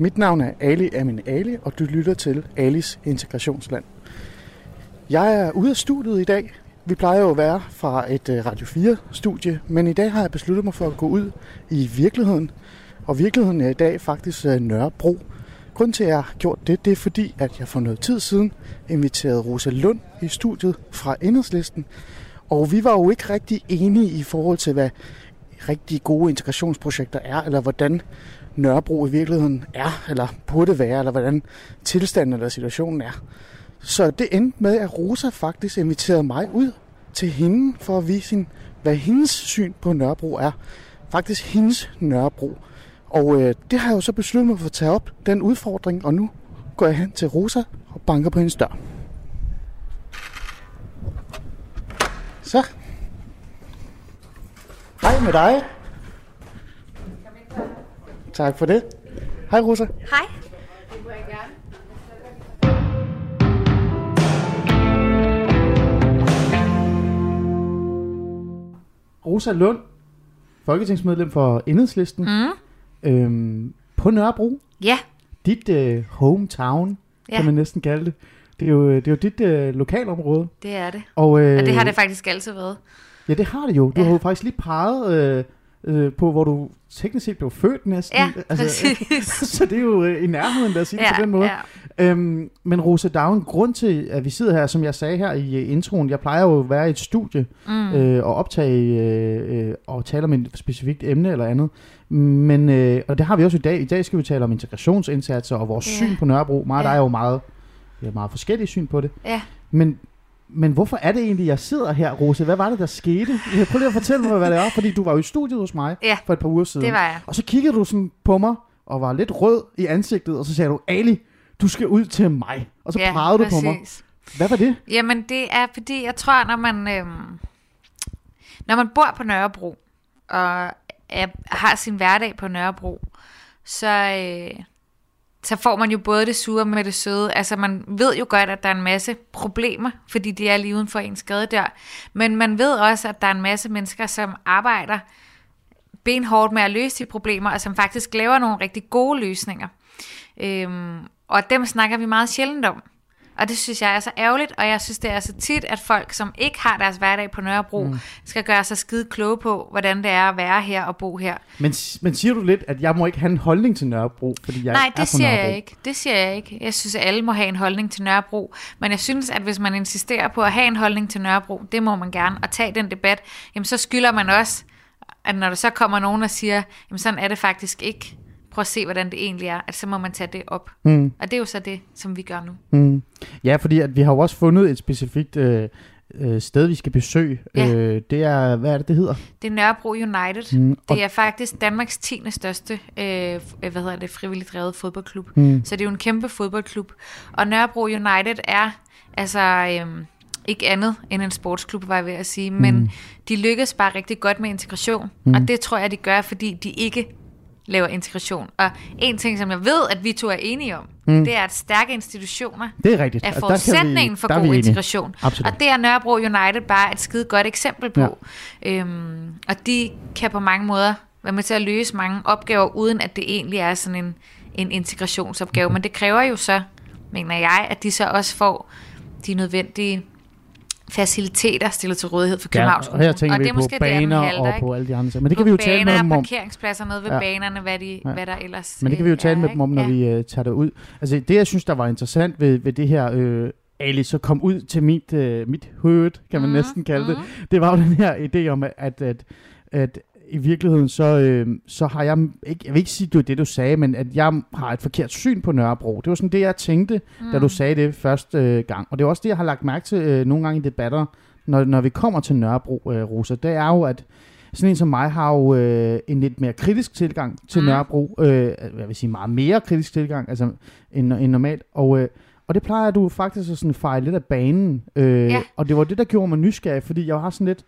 Mit navn er Ali Amin Ali, og du lytter til Alis Integrationsland. Jeg er ude af studiet i dag. Vi plejer jo at være fra et øh, Radio 4-studie, men i dag har jeg besluttet mig for at gå ud i virkeligheden. Og virkeligheden er i dag faktisk øh, Nørrebro. Grunden til, at jeg har gjort det, det er fordi, at jeg for noget tid siden inviterede Rosa Lund i studiet fra Enhedslisten. Og vi var jo ikke rigtig enige i forhold til, hvad rigtig gode integrationsprojekter er, eller hvordan Nørrebro i virkeligheden er, eller burde være, eller hvordan tilstanden eller situationen er. Så det endte med, at Rosa faktisk inviterede mig ud til hende for at vise hende, hvad hendes syn på Nørrebro er. Faktisk hendes Nørrebro. Og øh, det har jeg jo så besluttet mig for at tage op, den udfordring, og nu går jeg hen til Rosa og banker på hendes dør. Så. Hej med dig. Tak for det. Hej Rosa. Hej. Rosa Lund, folketingsmedlem for Enhedslisten, Mm. øhm, på Nørrebro. Ja, Dit øh, hometown, ja. Ja. kan man næsten kalde det. Det er jo, det er jo dit øh, lokalområde. det er det. Og, øh, Og det har det faktisk altid været. Ja, det har det jo. Du Ja. har jo faktisk lige peget øh, øh, på, hvor du teknisk set blev født næsten. Ja, præcis. så det er jo øh, i nærheden, lad os sige det på den måde. ja. Øhm, men Rosa, der er jo en grund til, at vi sidder her, som jeg sagde her i øh, introen. Jeg plejer jo at være i et studie Mm. øh, og optage øh, øh, og tale om et specifikt emne eller andet. Men, øh, og det har vi også i dag. I dag skal vi tale om integrationsindsatser og vores Ja. syn på Nørrebro. Meget Ja. der er jo meget, vi har meget forskellige syn på det. ja. Men, men hvorfor er det egentlig, jeg sidder her, Rose? Hvad var det, der skete? Jeg prøv lige at fortælle mig, hvad det er, fordi du var jo i studiet hos mig Ja, for et par uger siden. det var jeg. Og så kiggede du sådan på mig og var lidt rød i ansigtet, og så sagde du, Ali, du skal ud til mig. Og så ja, pegede du på mig. præcis. Hvad var det? Jamen, det er fordi, jeg tror, når man, øhm, når man bor på Nørrebro, og er, har sin hverdag på Nørrebro, så, øh, så får man jo både det sure med det søde. Altså, man ved jo godt, at der er en masse problemer, fordi de er lige uden for ens gadedør. Men man ved også, at der er en masse mennesker, som arbejder benhårdt med at løse de problemer, og som faktisk laver nogle rigtig gode løsninger. Øhm, og dem snakker vi meget sjældent om. Og det synes jeg er så ærgerligt, og jeg synes, det er så tit, at folk, som ikke har deres hverdag på Nørrebro, mm. skal gøre sig skide kloge på, hvordan det er at være her og bo her. Men, men siger du lidt, at jeg må ikke have en holdning til Nørrebro, fordi jeg Nej, er det fra siger Nørrebro? jeg ikke. Det siger jeg ikke. Jeg synes, at alle må have en holdning til Nørrebro. Men jeg synes, at hvis man insisterer på at have en holdning til Nørrebro, det må man gerne, og tage den debat, jamen så skylder man også, at når der så kommer nogen og siger, jamen sådan er det faktisk ikke, prøv at se, hvordan det egentlig er, at så må man tage det op. Mm, Og det er jo så det, som vi gør nu. mm. Ja, fordi at vi har jo også fundet et specifikt øh, øh, sted, vi skal besøge. Ja. Øh, det er, hvad er det, det hedder? Det er Nørrebro United. Mm, og- Det er faktisk Danmarks 10. største øh, hvad hedder det, frivilligt drevet fodboldklub. Mm. Så det er jo en kæmpe fodboldklub. Og Nørrebro United er altså øhm, ikke andet end en sportsklub, var jeg ved at sige. Men Mm. de lykkes bare rigtig godt med integration. Mm. Og det tror jeg, de gør, fordi de ikke laver integration. Og en ting, som jeg ved, at vi to er enige om, Mm. det er, at stærke institutioner Det er rigtigt. er forudsætningen for god integration. Absolut. Og det er Nørrebro United bare et skide godt eksempel på. Ja. Øhm, og de kan på mange måder være med til at løse mange opgaver, uden at det egentlig er sådan en, en integrationsopgave. Men det kræver jo så, mener jeg, at de så også får de nødvendige faciliteter stillet til rådighed for Københavns Ja, og her tænker og vi det er på måske der, baner halter, og på alle de andre ting. Men det på kan vi jo tale med dem om. parkeringspladser nede ved Ja. ja. banerne, hvad, de, Ja. ja. hvad der ellers Men det kan vi jo øh, tale er, med dem om, når vi uh, tager det ud. Altså det, jeg synes, der var interessant ved, ved det her, øh, Ali, så kom ud til mit, øh, mit hood, kan man Mhm, næsten kalde det. mhm. Det var jo den her idé om, at, at, at i virkeligheden, så, øh, så har jeg, ikke, jeg vil ikke sige, det var det, du sagde, men at jeg har et forkert syn på Nørrebro. Det var sådan det, jeg tænkte, mm. da du sagde det første øh, gang. Og det er også det, jeg har lagt mærke til øh, nogle gange i debatter, når, når vi kommer til Nørrebro, øh, Rosa. Det er jo, at sådan en som mig har jo øh, en lidt mere kritisk tilgang til Mm. mm. Nørrebro. Øh, jeg vil sige meget mere kritisk tilgang altså, end, end normalt. Og, øh, og det plejer du faktisk at sådan fejle lidt af banen. Øh, Ja. Og det var det, der gjorde mig nysgerrig, fordi jeg har sådan lidt...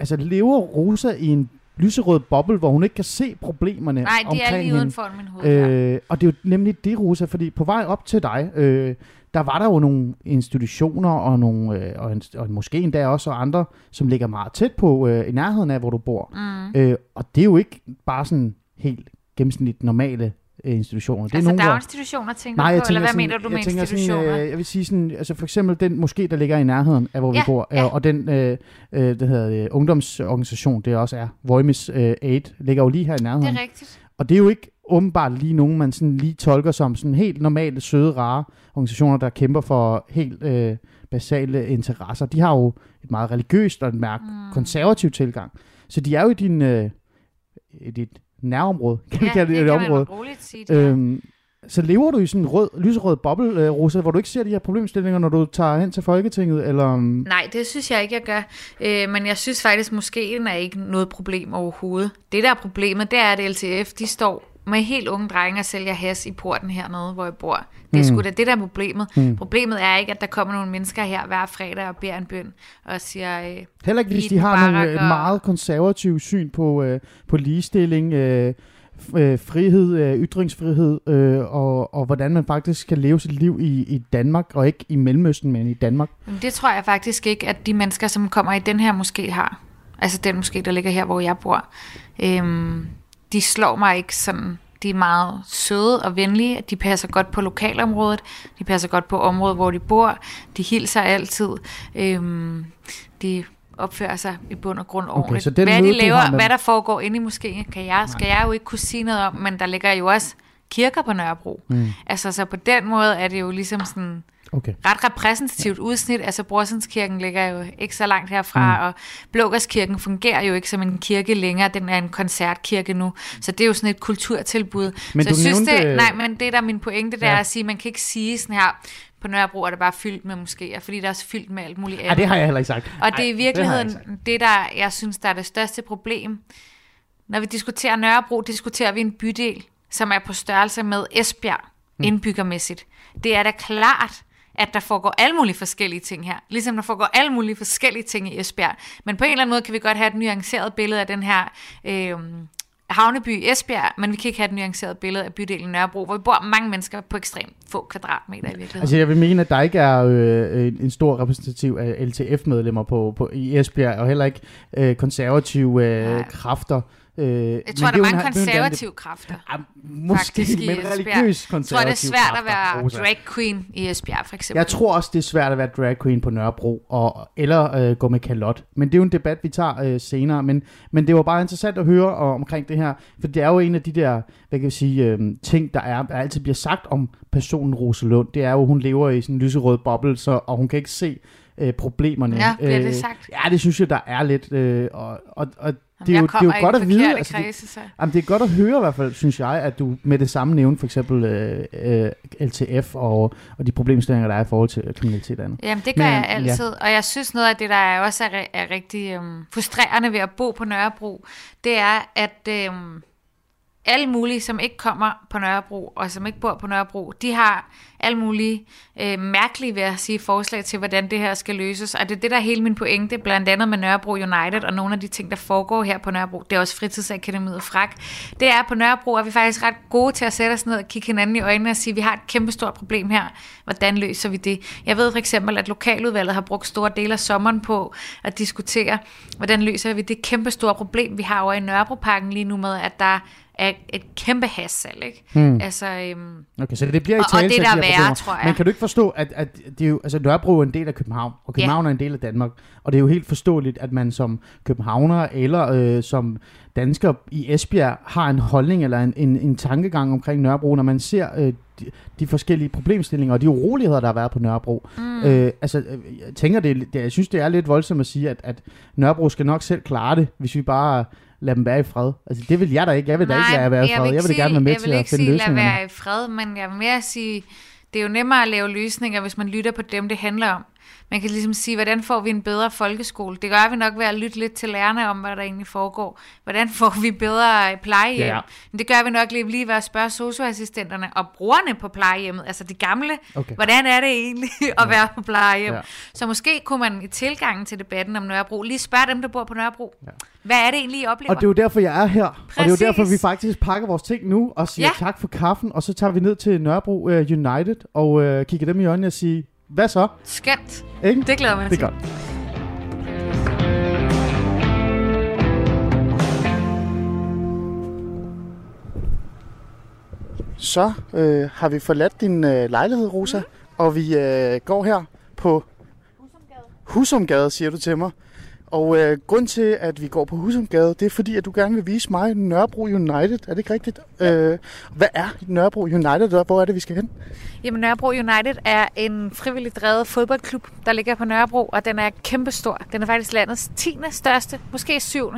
Altså, lever Rosa i en lyserød boble, hvor hun ikke kan se problemerne Nej, de omkring er lige uden for min hoved. Øh, og det er jo nemlig det, Rosa, fordi på vej op til dig, øh, der var der jo nogle institutioner og, nogle, øh, og, en, og måske endda også andre, som ligger meget tæt på, øh, i nærheden af, hvor du bor. mm. Øh, og det er jo ikke bare sådan helt gennemsnitligt normale institutioner. Det er Altså nogen, daginstitutioner, tænker Nej, du på, tænker eller hvad sådan, mener du med jeg tænker institutioner? sådan, øh, jeg vil sige sådan, altså for eksempel den moské, der ligger i nærheden af, hvor Ja, vi bor, ja. øh, og den, øh, øh, det hedder det, ungdomsorganisation, det også er, Voimis øh, Aid, ligger jo lige her i nærheden. Det er rigtigt. Og det er jo ikke åbenbart lige nogen, man sådan lige tolker som sådan helt normale, søde, rare organisationer, der kæmper for helt øh, basale interesser. De har jo et meget religiøst og et mærke mm. konservativ tilgang. Så de er jo i din, øh, i dit nærområde, kan vi Ja, kalde det, det et kan man område. roligt sige. Det. Øhm, så lever du i sådan en rød, lyserød boble, øh, Rosa, hvor du ikke ser de her problemstillinger, når du tager hen til Folketinget, eller... um, Nej, det synes jeg ikke, jeg gør. Øh, men jeg synes faktisk, måske er ikke noget problem overhovedet. Det der er problemet, det er, at LTF, de står med helt unge drenge og sælger has i porten hernede, hvor jeg bor. Det er sgu da det, der er problemet. Mm. Problemet er ikke, at der kommer nogle mennesker her hver fredag og beder en bøn og siger, øh, Heller ikke, hvis de har nogle øh, og- meget konservative syn på, øh, på ligestilling, øh, øh, frihed, øh, ytringsfrihed, øh, og, og hvordan man faktisk kan leve sit liv i, i Danmark, og ikke i Mellemøsten, men i Danmark. Men det tror jeg faktisk ikke, at de mennesker, som kommer i den her måske har. Altså den måske, der ligger her, hvor jeg bor. Øhm, de slår mig ikke sådan. De er meget søde og venlige. De passer godt på lokalområdet. De passer godt på området, hvor de bor. De hilser altid. Øhm, de opfører sig i bund og grund ordentligt. den hvad de laver, med- hvad der foregår inde i moskeen, kan jeg, skal jeg jo ikke kunne sige noget om, men der ligger jo også kirker på Nørrebro. Mm. Altså, så på den måde er det jo ligesom sådan Okay. ret repræsentativt udsnit. Altså Brorsonskirken ligger jo ikke så langt herfra, mm. og Blågårdskirken fungerer jo ikke som en kirke længere. Den er en koncertkirke nu. Så det er jo sådan et kulturtilbud. Men så du jeg synes, nævnte- det, nej, men det der er min pointe, det Ja. er at sige, man kan ikke sige sådan her, på Nørrebro er det bare fyldt med moskéer, fordi der er også fyldt med alt muligt Ej, andet. det har jeg heller ikke sagt. Og det er i Ej, det virkeligheden sagt. det, der jeg synes, der er det største problem. Når vi diskuterer Nørrebro, diskuterer vi en bydel, som er på størrelse med Esbjerg Mm. indbyggermæssigt. Det er da klart, at der foregår alle mulige forskellige ting her. Ligesom der foregår alle mulige forskellige ting i Esbjerg. Men på en eller anden måde kan vi godt have et nuanceret billede af den her øh, havneby Esbjerg, men vi kan ikke have et nuanceret billede af bydelen Nørrebro, hvor vi bor mange mennesker på ekstremt få kvadratmeter i virkeligheden. Altså jeg vil mene, at der ikke er øh, en, en stor repræsentativ af LTF-medlemmer på, på, i Esbjerg, og heller ikke øh, konservative øh, Nej. kræfter. Øh, jeg tror, der er mange konservative kræfter. Ja, måske, faktisk men religiøs Jeg tror, det er svært at være drag queen i Esbjerg, for eksempel. Jeg tror også, det er svært at være drag queen på Nørrebro, og, eller øh, gå med kalot. Men det er jo en debat, vi tager øh, senere. Men, men det var bare interessant at høre og, omkring det her, for det er jo en af de der, hvad kan jeg sige, øh, ting, der, er, der altid bliver sagt om personen Roselund. Det er jo, hun lever i sådan en lyserød boble, så, og hun kan ikke se øh, problemerne. Ja, bliver det Øh, sagt? Ja, det synes jeg, der er lidt. Øh, og, og, og det er jo, det er jo godt at vide. Altså, det, kredse, så. Jamen, det er godt at høre i hvert fald, synes jeg, at du med det samme nævner for eksempel øh, øh, LTF og, og de problemstillinger, der er i forhold til kriminalitet og andet. Jamen, det gør Men, jeg ja. altid. Og jeg synes, noget af det, der er også er, er rigtig øhm, frustrerende ved at bo på Nørrebro, det er, at øhm, alle mulige, som ikke kommer på Nørrebro, og som ikke bor på Nørrebro, de har alle mulige øh, mærkelige, vil jeg sige, forslag til, hvordan det her skal løses. Og det er det, der er hele min pointe, blandt andet med Nørrebro United, og nogle af de ting, der foregår her på Nørrebro. Det er også fritidsakademiet Frak. Det er på Nørrebro, at vi faktisk ret gode til at sætte os ned og kigge hinanden i øjnene og sige, vi har et kæmpestort problem her. Hvordan løser vi det? Jeg ved for eksempel, at lokaludvalget har brugt store dele af sommeren på at diskutere, hvordan løser vi det kæmpestore problem, vi har over i Nørrebroparken lige nu med, at der er et kæmpe hassalg, ikke? Hmm. Altså, øhm, Okay, så det bliver i Og- og tale det, der er værre, tror jeg. Men kan du ikke forstå, at, at det er jo, altså Nørrebro er en del af København, og København er en del af Danmark, og det er jo helt forståeligt, at man som københavner eller øh, som dansker i Esbjerg har en holdning eller en, en, en tankegang omkring Nørrebro, når man ser øh, de, de forskellige problemstillinger og de uroligheder, der har været på Nørrebro. Mm. Øh, altså, øh, jeg tænker, det, det, jeg synes, det er lidt voldsomt at sige, at, at Nørrebro skal nok selv klare det, hvis vi bare lader dem være i fred. Altså, det vil jeg da ikke. Jeg vil da ikke lade være i fred. Jeg vil da gerne være med jeg til vil at ikke finde sige, lad løsninger. være i fred, men jeg vil mere sige, det er jo nemmere at lave løsninger, hvis man lytter på dem, det handler om. Man kan ligesom sige, hvordan får vi en bedre folkeskole? Det gør vi nok ved at lytte lidt til lærerne om, hvad der egentlig foregår. Hvordan får vi bedre plejehjem? Ja. Men det gør vi nok lige, lige ved at spørge socioassistenterne og brugerne på plejehjemmet, altså de gamle. Okay. Hvordan er det egentlig at være på plejehjem? Ja. Så måske kunne man i tilgangen til debatten om Nørrebro lige spørge dem, der bor på Nørrebro. Hvad er det egentlig, I oplever? Og det er jo derfor, jeg er her. Og det er jo Præcis. derfor, vi faktisk pakker vores ting nu og siger Ja. tak for kaffen. Og så tager vi ned til Nørrebro uh, United og uh, kigger dem i øjnene og siger, hvad så? Skønt. Ikke? Det glæder mig det er godt. så øh, har vi forladt din øh, lejlighed, Rosa, mm. og vi øh, går her på Husumgade. Husumgade, siger du til mig. Og øh, grund til, at vi går på Husumgade, det er fordi, at du gerne vil vise mig Nørrebro United. Er det ikke rigtigt? Ja. Øh, hvad er Nørrebro United, og hvor er det, vi skal hen? Jamen, Nørrebro United er en frivilligt drevet fodboldklub, der ligger på Nørrebro, og den er kæmpestor. Den er faktisk landets 10. største, måske 7.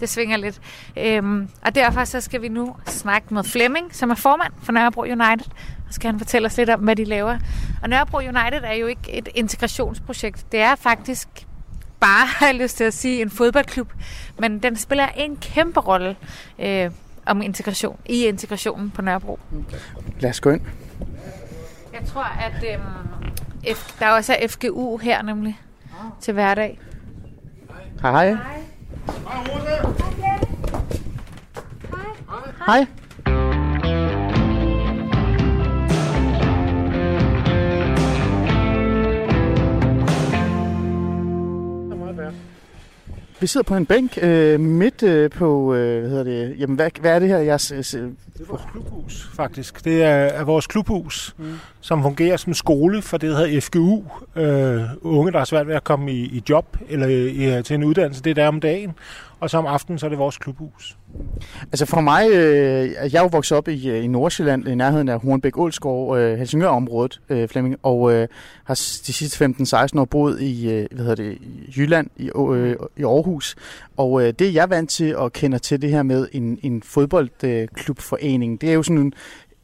Det svinger lidt. Øhm, og derfor så skal vi nu snakke med Flemming, som er formand for Nørrebro United, og skal han fortælle os lidt om, hvad de laver. Og Nørrebro United er jo ikke et integrationsprojekt. Det er faktisk bare, har jeg lyst til at sige, en fodboldklub, men den spiller en kæmpe rolle øh, om integration, i integrationen på Nørrebro. Lad os gå ind. Jeg tror, at øh, F, der også er FGU her nemlig til hverdag. Hej. Hej. Hej. Hej. Vi sidder på en bænk øh, midt øh, på, øh, hvad hedder det, jamen hvad, hvad er det her? Jeres, øh, det er vores klubhus, faktisk. Det er, er vores klubhus, mm. som fungerer som skole for det, der hedder FGU. Øh, unge, der har svært ved at komme i, i job eller i, til en uddannelse, det er der om dagen og så om aftenen, så er det vores klubhus. Altså for mig, øh, jeg er jo vokset op i, øh, i Nordsjælland, i nærheden af Hornbæk Ålskov, øh, Helsingør-området, øh, Flemming, og øh, har de sidste 15-16 år boet i, øh, hvad hedder det, i Jylland, i, øh, i Aarhus. Og øh, det er jeg vant til og kender til det her med en, en fodboldklubforening. Det er jo sådan en,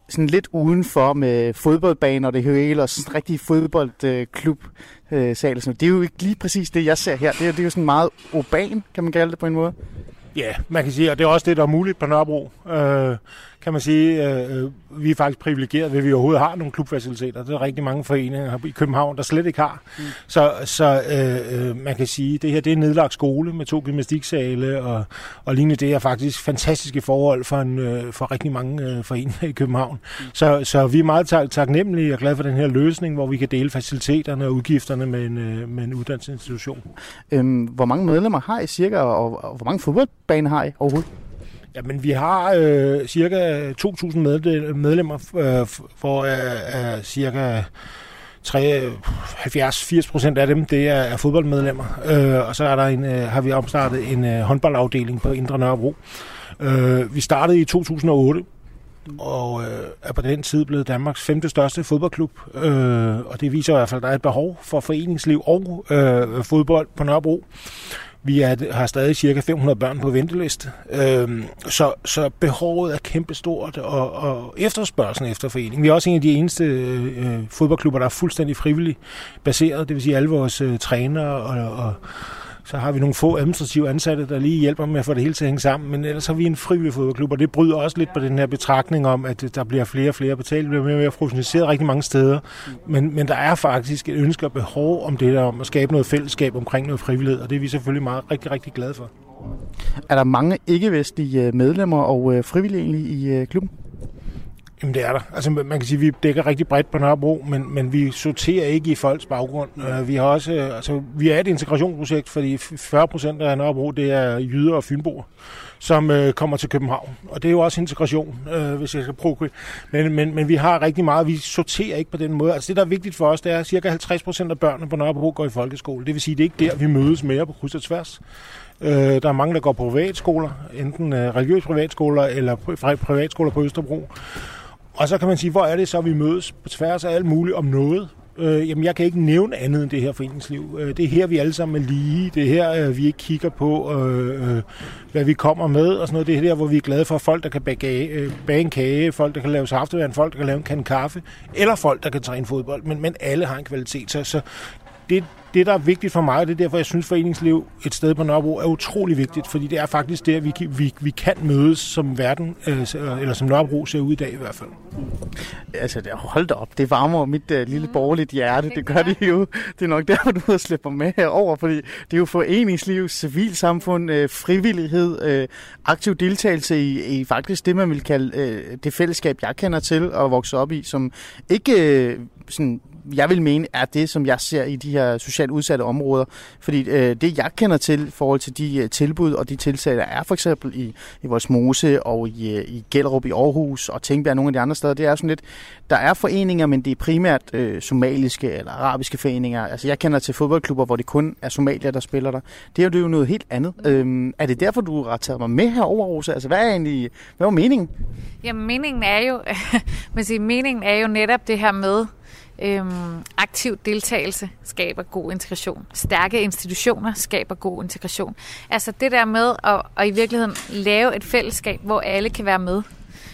sådan lidt udenfor med fodboldbaner og det hele, og sådan en rigtig fodboldklub øh, Øh, sal. Det er jo ikke lige præcis det, jeg ser her. Det er, det er jo sådan meget urban, kan man kalde det på en måde. Ja, man kan sige, og det er også det, der er muligt på Nørrebro. Øh, kan man sige, øh, vi er faktisk privilegeret ved, at vi overhovedet har nogle klubfaciliteter. Det er rigtig mange foreninger i København, der slet ikke har. Mm. Så, så øh, øh, man kan sige, at det her det er en nedlagt skole med to gymnastiksale, og, og lignende det er faktisk fantastiske forhold for, en, øh, for rigtig mange øh, foreninger i København. Mm. Så, så vi er meget tak, taknemmelige og glade for den her løsning, hvor vi kan dele faciliteterne og udgifterne med en, øh, med en uddannelsesinstitution. Øhm, hvor mange medlemmer har I cirka, og, og hvor mange fodboldbaner har I overhovedet? Ja, men vi har øh, cirka 2.000 medlemmer, øh, for øh, øh, cirka 70-80 procent af dem, det er, er fodboldmedlemmer. Øh, og så er der en, øh, har vi opstartet en øh, håndboldafdeling på Indre Nørrebro. Øh, vi startede i 2008, og øh, er på den tid blevet Danmarks femte største fodboldklub. Øh, og det viser i hvert fald, at der er et behov for foreningsliv og øh, fodbold på Nørrebro. Vi er, har stadig cirka 500 børn på venteliste, øhm, så, så behovet er kæmpestort, og, og efterspørgselen efter foreningen. Vi er også en af de eneste øh, øh fodboldklubber, der er fuldstændig frivillig baseret, det vil sige alle vores øh, trænere og, og så har vi nogle få administrative ansatte, der lige hjælper med at få det hele til at hænge sammen. Men ellers har vi en frivillig fodboldklub, og det bryder også lidt på den her betragtning om, at der bliver flere og flere betalt. Det bliver mere og mere professionaliseret rigtig mange steder. Men, men der er faktisk et ønske og behov om det der, om at skabe noget fællesskab omkring noget frivillighed, og det er vi selvfølgelig meget, rigtig, rigtig glade for. Er der mange ikke-vestlige øh, medlemmer og øh, frivillige i øh, klubben? Jamen det er der. Altså man kan sige, at vi dækker rigtig bredt på Nørrebro, men, men vi sorterer ikke i folks baggrund. Uh, vi har også, uh, altså vi er et integrationsprojekt, fordi 40 procent af Nørrebro, det er jyder og fynboer, som uh, kommer til København. Og det er jo også integration, uh, hvis jeg skal prøve. Men, men, men vi har rigtig meget, vi sorterer ikke på den måde. Altså det, der er vigtigt for os, det er, at cirka 50 procent af børnene på Nørrebro går i folkeskole. Det vil sige, det er ikke der, vi mødes mere på kryds og tværs. Uh, der er mange, der går på privatskoler, enten uh, religiøse privatskoler eller privatskoler på Østerbro. Og så kan man sige, hvor er det så, vi mødes på tværs af alt muligt om noget? Øh, jamen, jeg kan ikke nævne andet end det her foreningsliv. Øh, det er her, vi alle sammen er lige. Det er her, øh, vi ikke kigger på, øh, øh, hvad vi kommer med og sådan noget. Det er her, hvor vi er glade for folk, der kan bage, øh, bage en kage, folk, der kan lave saftevand, folk, der kan lave en kan kaffe, eller folk, der kan træne fodbold. Men, men alle har en kvalitet. Så, så det, det, der er vigtigt for mig, og det er derfor, jeg synes, foreningsliv et sted på Nørrebro er utrolig vigtigt, fordi det er faktisk der, vi, vi, vi kan mødes som verden, øh, eller som Nørrebro ser ud i dag i hvert fald. Altså, hold da op, det varmer mit uh, lille borgerligt hjerte, det gør det jo. Det er nok derfor, du har slæbt mig med herover, fordi det er jo foreningsliv, civilsamfund, uh, frivillighed, uh, aktiv deltagelse i, i faktisk det, man vil kalde uh, det fællesskab, jeg kender til og vokse op i, som ikke uh, sådan jeg vil mene, er det, som jeg ser i de her socialt udsatte områder. Fordi øh, det, jeg kender til i forhold til de øh, tilbud og de tiltag, der er for eksempel i, i vores Mose og i, øh, i Gellerup i Aarhus og Tænkbjerg og nogle af de andre steder, det er sådan lidt, der er foreninger, men det er primært øh, somaliske eller arabiske foreninger. Altså jeg kender til fodboldklubber, hvor det kun er somalier, der spiller der. Det er jo, noget helt andet. Øhm, er det derfor, du har taget mig med herover, Rosa? Altså hvad er egentlig, hvad var meningen? Jamen meningen er jo, man siger, meningen er jo netop det her med, Øhm, aktiv deltagelse skaber god integration. Stærke institutioner skaber god integration. Altså det der med at, at i virkeligheden lave et fællesskab, hvor alle kan være med.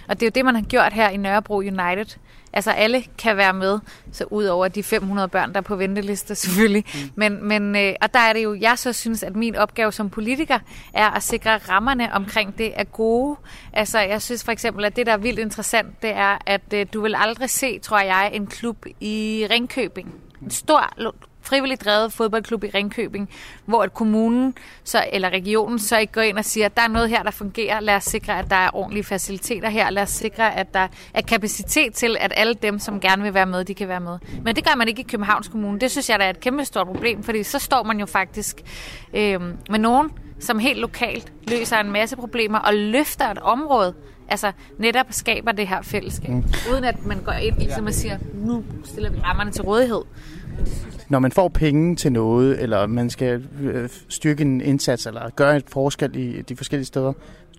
Og det er jo det, man har gjort her i Nørrebro United. Altså alle kan være med, så ud over de 500 børn, der er på venteliste selvfølgelig. Mm. Men, men, øh, og der er det jo, jeg så synes, at min opgave som politiker er at sikre rammerne omkring det er gode. Altså jeg synes for eksempel, at det der er vildt interessant, det er, at øh, du vil aldrig se, tror jeg, en klub i Ringkøbing. En stor frivilligt drevet fodboldklub i Ringkøbing, hvor at kommunen så, eller regionen så ikke går ind og siger, at der er noget her, der fungerer. Lad os sikre, at der er ordentlige faciliteter her. Lad os sikre, at der er kapacitet til, at alle dem, som gerne vil være med, de kan være med. Men det gør man ikke i Københavns Kommune. Det synes jeg, der er et kæmpe stort problem, fordi så står man jo faktisk øh, med nogen, som helt lokalt løser en masse problemer og løfter et område, altså netop skaber det her fællesskab, mm. uden at man går ind ligesom og siger, nu stiller vi rammerne til rådighed når man får penge til noget, eller man skal øh, styrke en indsats, eller gøre et forskel i de forskellige steder,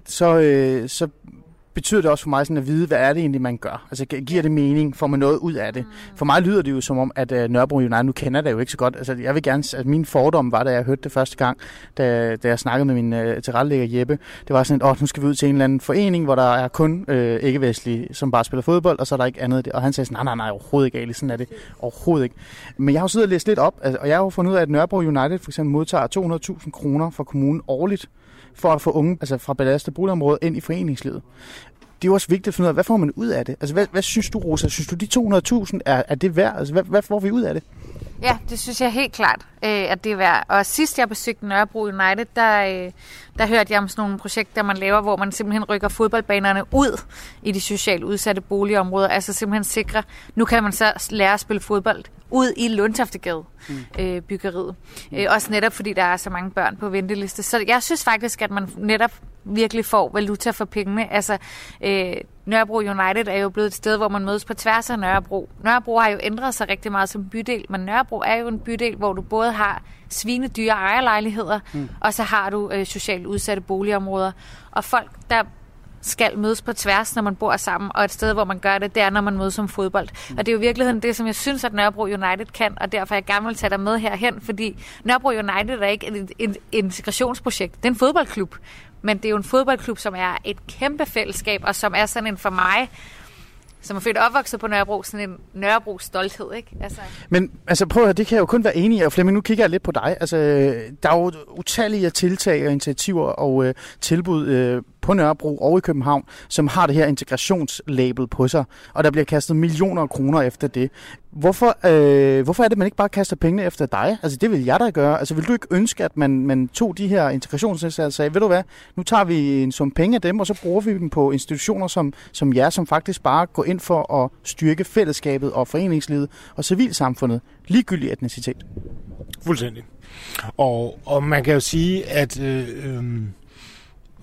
så, øh, så betyder det også for mig sådan at vide, hvad er det egentlig, man gør? Altså giver det mening? Får man noget ud af det? Mm. For mig lyder det jo som om, at uh, Nørrebro United, nu kender det jo ikke så godt. Altså jeg vil gerne, at min fordom var, da jeg hørte det første gang, da, da jeg snakkede med min uh, tilrettelægger Jeppe, det var sådan, at oh, nu skal vi ud til en eller anden forening, hvor der er kun uh, ikke-vestlige, som bare spiller fodbold, og så er der ikke andet. Og han sagde sådan, nej, nej, nej, overhovedet ikke, Ali, sådan er det overhovedet ikke. Men jeg har jo siddet og læst lidt op, altså, og jeg har jo fundet ud af, at Nørrebro United for eksempel modtager 200.000 kroner fra kommunen årligt for at få unge altså fra belastet boligområde ind i foreningslivet det er jo også vigtigt at finde ud af, hvad får man ud af det? Altså, hvad, hvad synes du, Rosa? Synes du, de 200.000 er, er det værd? Altså, hvad, hvad får vi ud af det? Ja, det synes jeg helt klart, øh, at det er værd. Og sidst jeg besøgte Nørrebro United, der, øh, der hørte jeg om sådan nogle projekter, man laver, hvor man simpelthen rykker fodboldbanerne ud i de socialt udsatte boligområder. Altså simpelthen sikre, nu kan man så lære at spille fodbold ud i Lundtoftegade mm. øh, byggeriet. Mm. Øh, også netop fordi der er så mange børn på venteliste. Så jeg synes faktisk, at man netop virkelig får valuta for pengene. Altså, øh, Nørrebro United er jo blevet et sted, hvor man mødes på tværs af Nørrebro. Nørrebro har jo ændret sig rigtig meget som bydel, men Nørrebro er jo en bydel, hvor du både har svinedyre ejerlejligheder, mm. og så har du øh, socialt udsatte boligområder. Og folk, der skal mødes på tværs, når man bor sammen, og et sted, hvor man gør det, det er, når man mødes som fodbold. Mm. Og det er jo i virkeligheden det, som jeg synes, at Nørrebro United kan, og derfor er jeg gerne vil tage dig med herhen, fordi Nørrebro United er ikke et, et integrationsprojekt, det er en fodboldklub. Men det er jo en fodboldklub, som er et kæmpe fællesskab, og som er sådan en for mig som er født opvokset på Nørrebro, sådan en Nørrebro stolthed, ikke? Altså. Men altså prøv at høre, det kan jeg jo kun være enig i, og Flemming, nu kigger jeg lidt på dig. Altså, øh, der er jo utallige tiltag og initiativer og øh, tilbud øh, på Nørrebro og i København, som har det her integrationslabel på sig, og der bliver kastet millioner af kroner efter det. Hvorfor, øh, hvorfor er det, at man ikke bare kaster pengene efter dig? Altså det vil jeg da gøre. Altså vil du ikke ønske, at man, man tog de her integrationsindsatser og sagde, ved du hvad, nu tager vi en sum penge af dem, og så bruger vi dem på institutioner som, som jer, som faktisk bare går ind for at styrke fællesskabet og foreningslivet og civilsamfundet, ligegyldig etnicitet. Fuldstændig. Og, og man kan jo sige, at øh, øh,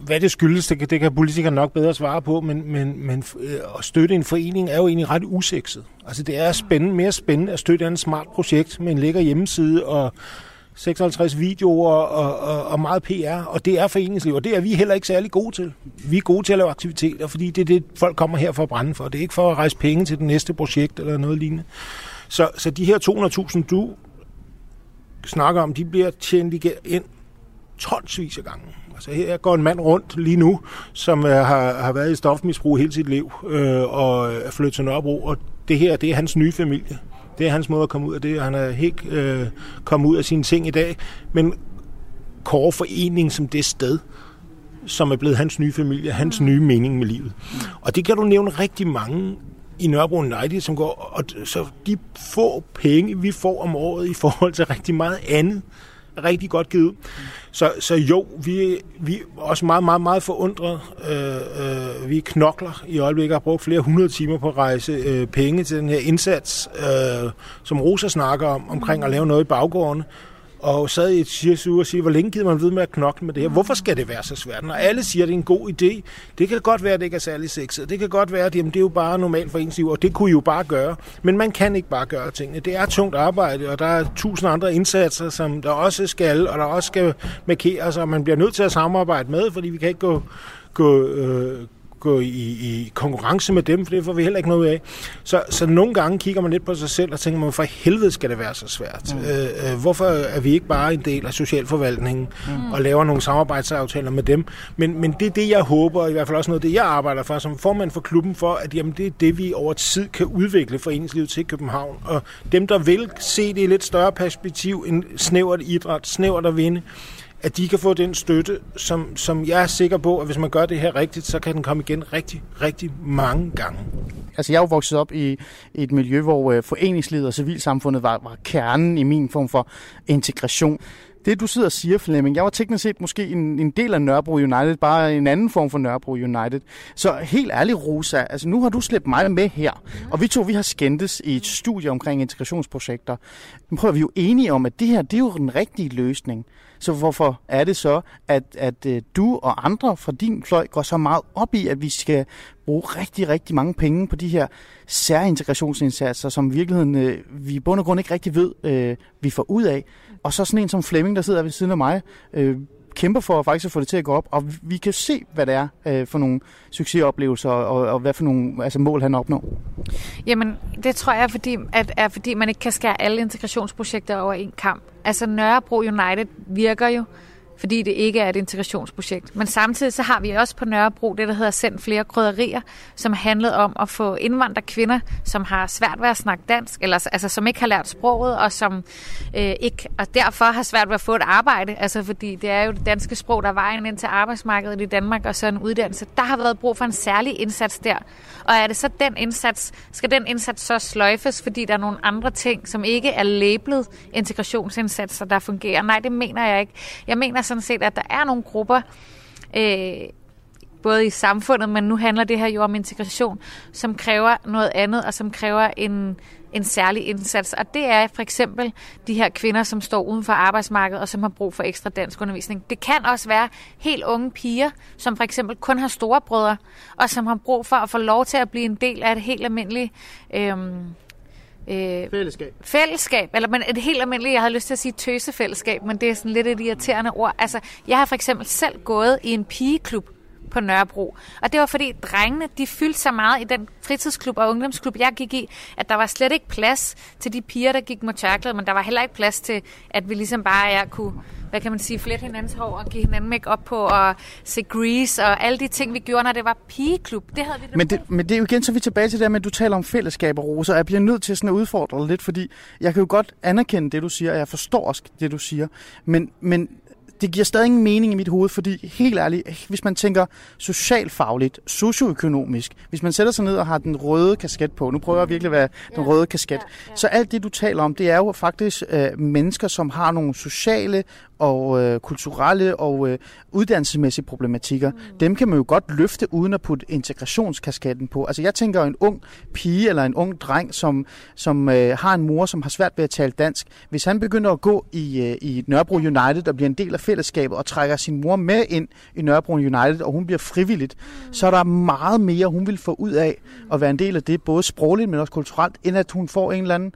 hvad det skyldes, det kan, det kan politikere nok bedre svare på, men, men, men øh, at støtte en forening er jo egentlig ret usekset. Altså det er spændende, mere spændende at støtte en smart projekt med en lækker hjemmeside og 56 videoer og, og, og meget PR, og det er foreningsliv, og det er vi heller ikke særlig gode til. Vi er gode til at lave aktiviteter, fordi det er det, folk kommer her for at brænde for. Det er ikke for at rejse penge til det næste projekt eller noget lignende. Så, så de her 200.000, du snakker om, de bliver tjent ind tonsvis af gange. Altså her går en mand rundt lige nu, som øh, har, har været i stofmisbrug hele sit liv øh, og er flyttet til Nørrebro, og det her, det er hans nye familie. Det er hans måde at komme ud af det. Han er helt øh, kommet ud af sine ting i dag. Men Kåre Forening som det sted, som er blevet hans nye familie, hans nye mening med livet. Og det kan du nævne rigtig mange i Nørrebro United, som går, og så de få penge, vi får om året i forhold til rigtig meget andet, rigtig godt givet ud. Så, så jo, vi, vi er også meget, meget, meget forundret. Øh, øh, vi knokler i øjeblikket og har brugt flere hundrede timer på at rejse øh, penge til den her indsats, øh, som Rosa snakker om, omkring at lave noget i baggården og sad i et cirka og siger, hvor længe gider man ved med at knokle med det her? Hvorfor skal det være så svært? Når alle siger, at det er en god idé, det kan godt være, at det ikke er særlig sexet. Det kan godt være, at jamen, det er jo bare normalt for ens liv, og det kunne I jo bare gøre. Men man kan ikke bare gøre tingene. Det er tungt arbejde, og der er tusind andre indsatser, som der også skal, og der også skal markeres, og man bliver nødt til at samarbejde med, fordi vi kan ikke gå, gå, øh, gå i, i konkurrence med dem, for det får vi heller ikke noget af. Så, så nogle gange kigger man lidt på sig selv og tænker, man, for helvede skal det være så svært? Mm. Øh, øh, hvorfor er vi ikke bare en del af socialforvaltningen mm. og laver nogle samarbejdsaftaler med dem? Men, men det er det, jeg håber, i hvert fald også noget det, jeg arbejder for, som formand for klubben for, at jamen, det er det, vi over tid kan udvikle foreningslivet til København. Og dem, der vil se det i lidt større perspektiv end snævert idræt, snævert at vinde, at de kan få den støtte, som, som jeg er sikker på, at hvis man gør det her rigtigt, så kan den komme igen rigtig, rigtig mange gange. Altså jeg er jo vokset op i, et miljø, hvor øh, foreningslivet og civilsamfundet var, var kernen i min form for integration. Det du sidder og siger, Flemming, jeg var teknisk set måske en, en del af Nørrebro United, bare en anden form for Nørrebro United. Så helt ærligt, Rosa, altså nu har du slæbt mig med her, og vi to vi har skændtes i et studie omkring integrationsprojekter. Men prøver vi jo enige om, at det her, det er jo den rigtige løsning. Så hvorfor er det så, at, at øh, du og andre fra din fløj går så meget op i, at vi skal bruge rigtig, rigtig mange penge på de her særintegrationsindsatser, som i virkeligheden øh, vi i bund og grund ikke rigtig ved, øh, vi får ud af. Og så sådan en som Flemming, der sidder ved siden af mig, øh, kæmper for faktisk at få det til at gå op, og vi kan se, hvad det er øh, for nogle succesoplevelser, og, og hvad for nogle altså, mål han opnår. Jamen, det tror jeg, fordi, at, er, fordi man ikke kan skære alle integrationsprojekter over en kamp. Altså, Nørrebro United virker jo fordi det ikke er et integrationsprojekt. Men samtidig så har vi også på Nørrebro det, der hedder Send flere krydderier, som handlede om at få indvandrerkvinder, som har svært ved at snakke dansk, eller altså som ikke har lært sproget, og som øh, ikke, og derfor har svært ved at få et arbejde, altså fordi det er jo det danske sprog, der er vejen ind til arbejdsmarkedet i Danmark, og så en uddannelse. Der har været brug for en særlig indsats der. Og er det så den indsats, skal den indsats så sløjfes, fordi der er nogle andre ting, som ikke er lablet integrationsindsatser, der fungerer? Nej, det mener jeg ikke. Jeg mener sådan set, at der er nogle grupper, øh, både i samfundet, men nu handler det her jo om integration, som kræver noget andet, og som kræver en, en særlig indsats. Og det er for eksempel de her kvinder, som står uden for arbejdsmarkedet, og som har brug for ekstra dansk undervisning. Det kan også være helt unge piger, som for eksempel kun har storebrødre, og som har brug for at få lov til at blive en del af et helt almindeligt øhm, Øh, fællesskab. Fællesskab, eller men et helt almindeligt, jeg havde lyst til at sige tøsefællesskab, men det er sådan lidt et irriterende ord. Altså, jeg har for eksempel selv gået i en pigeklub på Nørrebro. Og det var fordi drengene, de fyldte så meget i den fritidsklub og ungdomsklub, jeg gik i, at der var slet ikke plads til de piger, der gik med tørklæde, men der var heller ikke plads til, at vi ligesom bare jeg kunne hvad kan man sige, flette hinandens hår og give hinanden make op på og se Grease og alle de ting, vi gjorde, når det var pigeklub. Det havde vi men det, men det er jo igen, så er vi tilbage til det med, at du taler om fællesskaber, Rosa. Jeg bliver nødt til sådan at udfordre dig lidt, fordi jeg kan jo godt anerkende det, du siger, og jeg forstår også det, du siger. Men, men det giver stadig ingen mening i mit hoved, fordi helt ærligt, hvis man tænker socialfagligt, socioøkonomisk, hvis man sætter sig ned og har den røde kasket på, nu prøver jeg virkelig at være den røde kasket, så alt det, du taler om, det er jo faktisk øh, mennesker, som har nogle sociale og øh, kulturelle og øh, uddannelsesmæssige problematikker, mm. dem kan man jo godt løfte uden at putte integrationskasketten på. Altså jeg tænker en ung pige eller en ung dreng, som, som øh, har en mor, som har svært ved at tale dansk. Hvis han begynder at gå i, øh, i Nørrebro United og bliver en del af fællesskabet og trækker sin mor med ind i Nørrebro United, og hun bliver frivilligt, mm. så er der meget mere, hun vil få ud af at være en del af det, både sprogligt, men også kulturelt, end at hun får en eller anden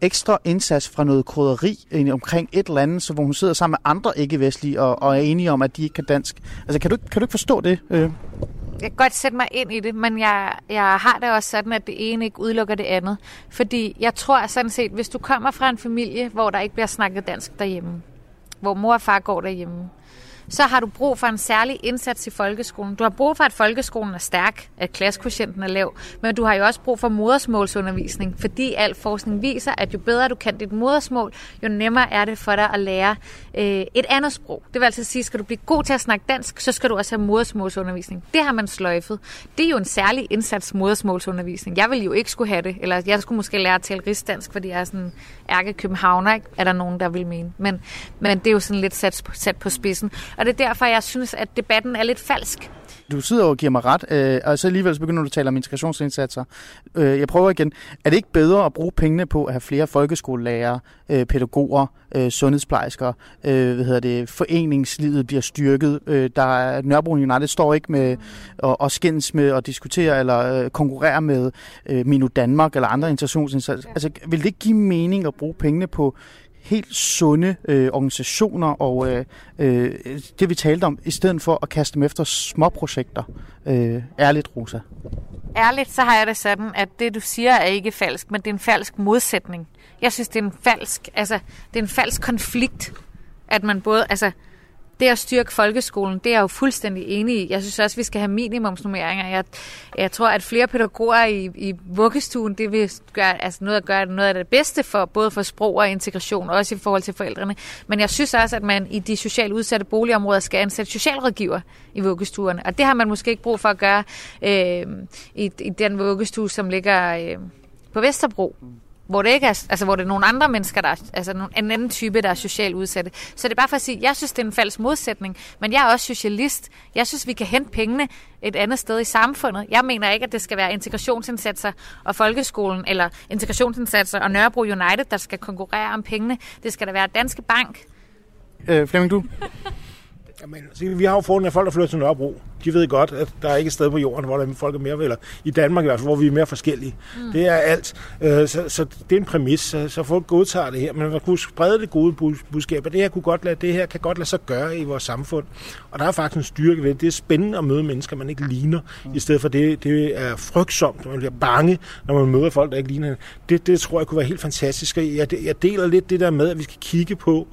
ekstra indsats fra noget krydderi omkring et eller andet, så hvor hun sidder sammen med andre ikke-vestlige og, og er enige om, at de ikke kan dansk. Altså, kan du, kan du ikke forstå det? Øh? Jeg kan godt sætte mig ind i det, men jeg, jeg har det også sådan, at det ene ikke udelukker det andet. Fordi jeg tror sådan set, hvis du kommer fra en familie, hvor der ikke bliver snakket dansk derhjemme, hvor mor og far går derhjemme, så har du brug for en særlig indsats i folkeskolen. Du har brug for, at folkeskolen er stærk, at klassekvotienten er lav, men du har jo også brug for modersmålsundervisning, fordi al forskning viser, at jo bedre du kan dit modersmål, jo nemmere er det for dig at lære øh, et andet sprog. Det vil altså sige, skal du blive god til at snakke dansk, så skal du også have modersmålsundervisning. Det har man sløjfet. Det er jo en særlig indsats modersmålsundervisning. Jeg vil jo ikke skulle have det, eller jeg skulle måske lære at tale rigsdansk, fordi jeg er sådan ærke københavner, ikke? er der nogen, der vil mene. Men, men det er jo sådan lidt sat, sat på spidsen. Og det er derfor, jeg synes, at debatten er lidt falsk. Du sidder og giver mig ret, øh, og så alligevel så begynder du at tale om integrationsindsatser. Øh, jeg prøver igen. Er det ikke bedre at bruge pengene på at have flere folkeskolelærer, øh, pædagoger, øh, sundhedsplejersker, øh, hvad hedder det, foreningslivet bliver styrket? Øh, der er, Nørrebro United står ikke med at, at skændes med at diskutere eller øh, konkurrere med øh, Minu Danmark eller andre integrationsindsatser. Altså, vil det ikke give mening at bruge pengene på helt sunde øh, organisationer og øh, øh, det vi talte om, i stedet for at kaste dem efter små projekter. Øh, ærligt, Rosa. Ærligt, så har jeg det sådan, at det du siger er ikke falsk, men det er en falsk modsætning. Jeg synes, det er en falsk, altså, det er en falsk konflikt, at man både, altså, det at styrke folkeskolen, det er jeg jo fuldstændig enig i. Jeg synes også, at vi skal have minimumsnummeringer. Jeg, jeg tror, at flere pædagoger i, i vuggestuen, det vil gøre, altså noget at gøre noget af det bedste for både for sprog og integration, også i forhold til forældrene. Men jeg synes også, at man i de socialt udsatte boligområder skal ansætte socialrådgiver i vuggestuerne. Og det har man måske ikke brug for at gøre øh, i, i den vuggestue, som ligger øh, på Vesterbro mm hvor det ikke er, altså hvor det er nogle andre mennesker, der er, altså en anden type, der er socialt udsatte. Så det er bare for at sige, jeg synes, det er en falsk modsætning, men jeg er også socialist. Jeg synes, vi kan hente pengene et andet sted i samfundet. Jeg mener ikke, at det skal være integrationsindsatser og folkeskolen, eller integrationsindsatser og Nørrebro United, der skal konkurrere om pengene. Det skal da være Danske Bank. Øh, Flemming, du? Jamen, vi har jo fået af folk, der flytter til Nørrebro de ved godt, at der er ikke et sted på jorden, hvor der folk er mere, eller i Danmark i hvert fald, hvor vi er mere forskellige. Mm. Det er alt. Øh, så, så det er en præmis, så, så folk godtager det her. Men man kunne sprede det gode budskab, det her, kunne godt lade, det her kan godt lade sig gøre i vores samfund. Og der er faktisk en styrke ved det. Det er spændende at møde mennesker, man ikke ligner, mm. i stedet for det, det er frygtsomt, man bliver bange, når man møder folk, der ikke ligner. Det, det tror jeg kunne være helt fantastisk. Jeg, jeg deler lidt det der med, at vi skal kigge på,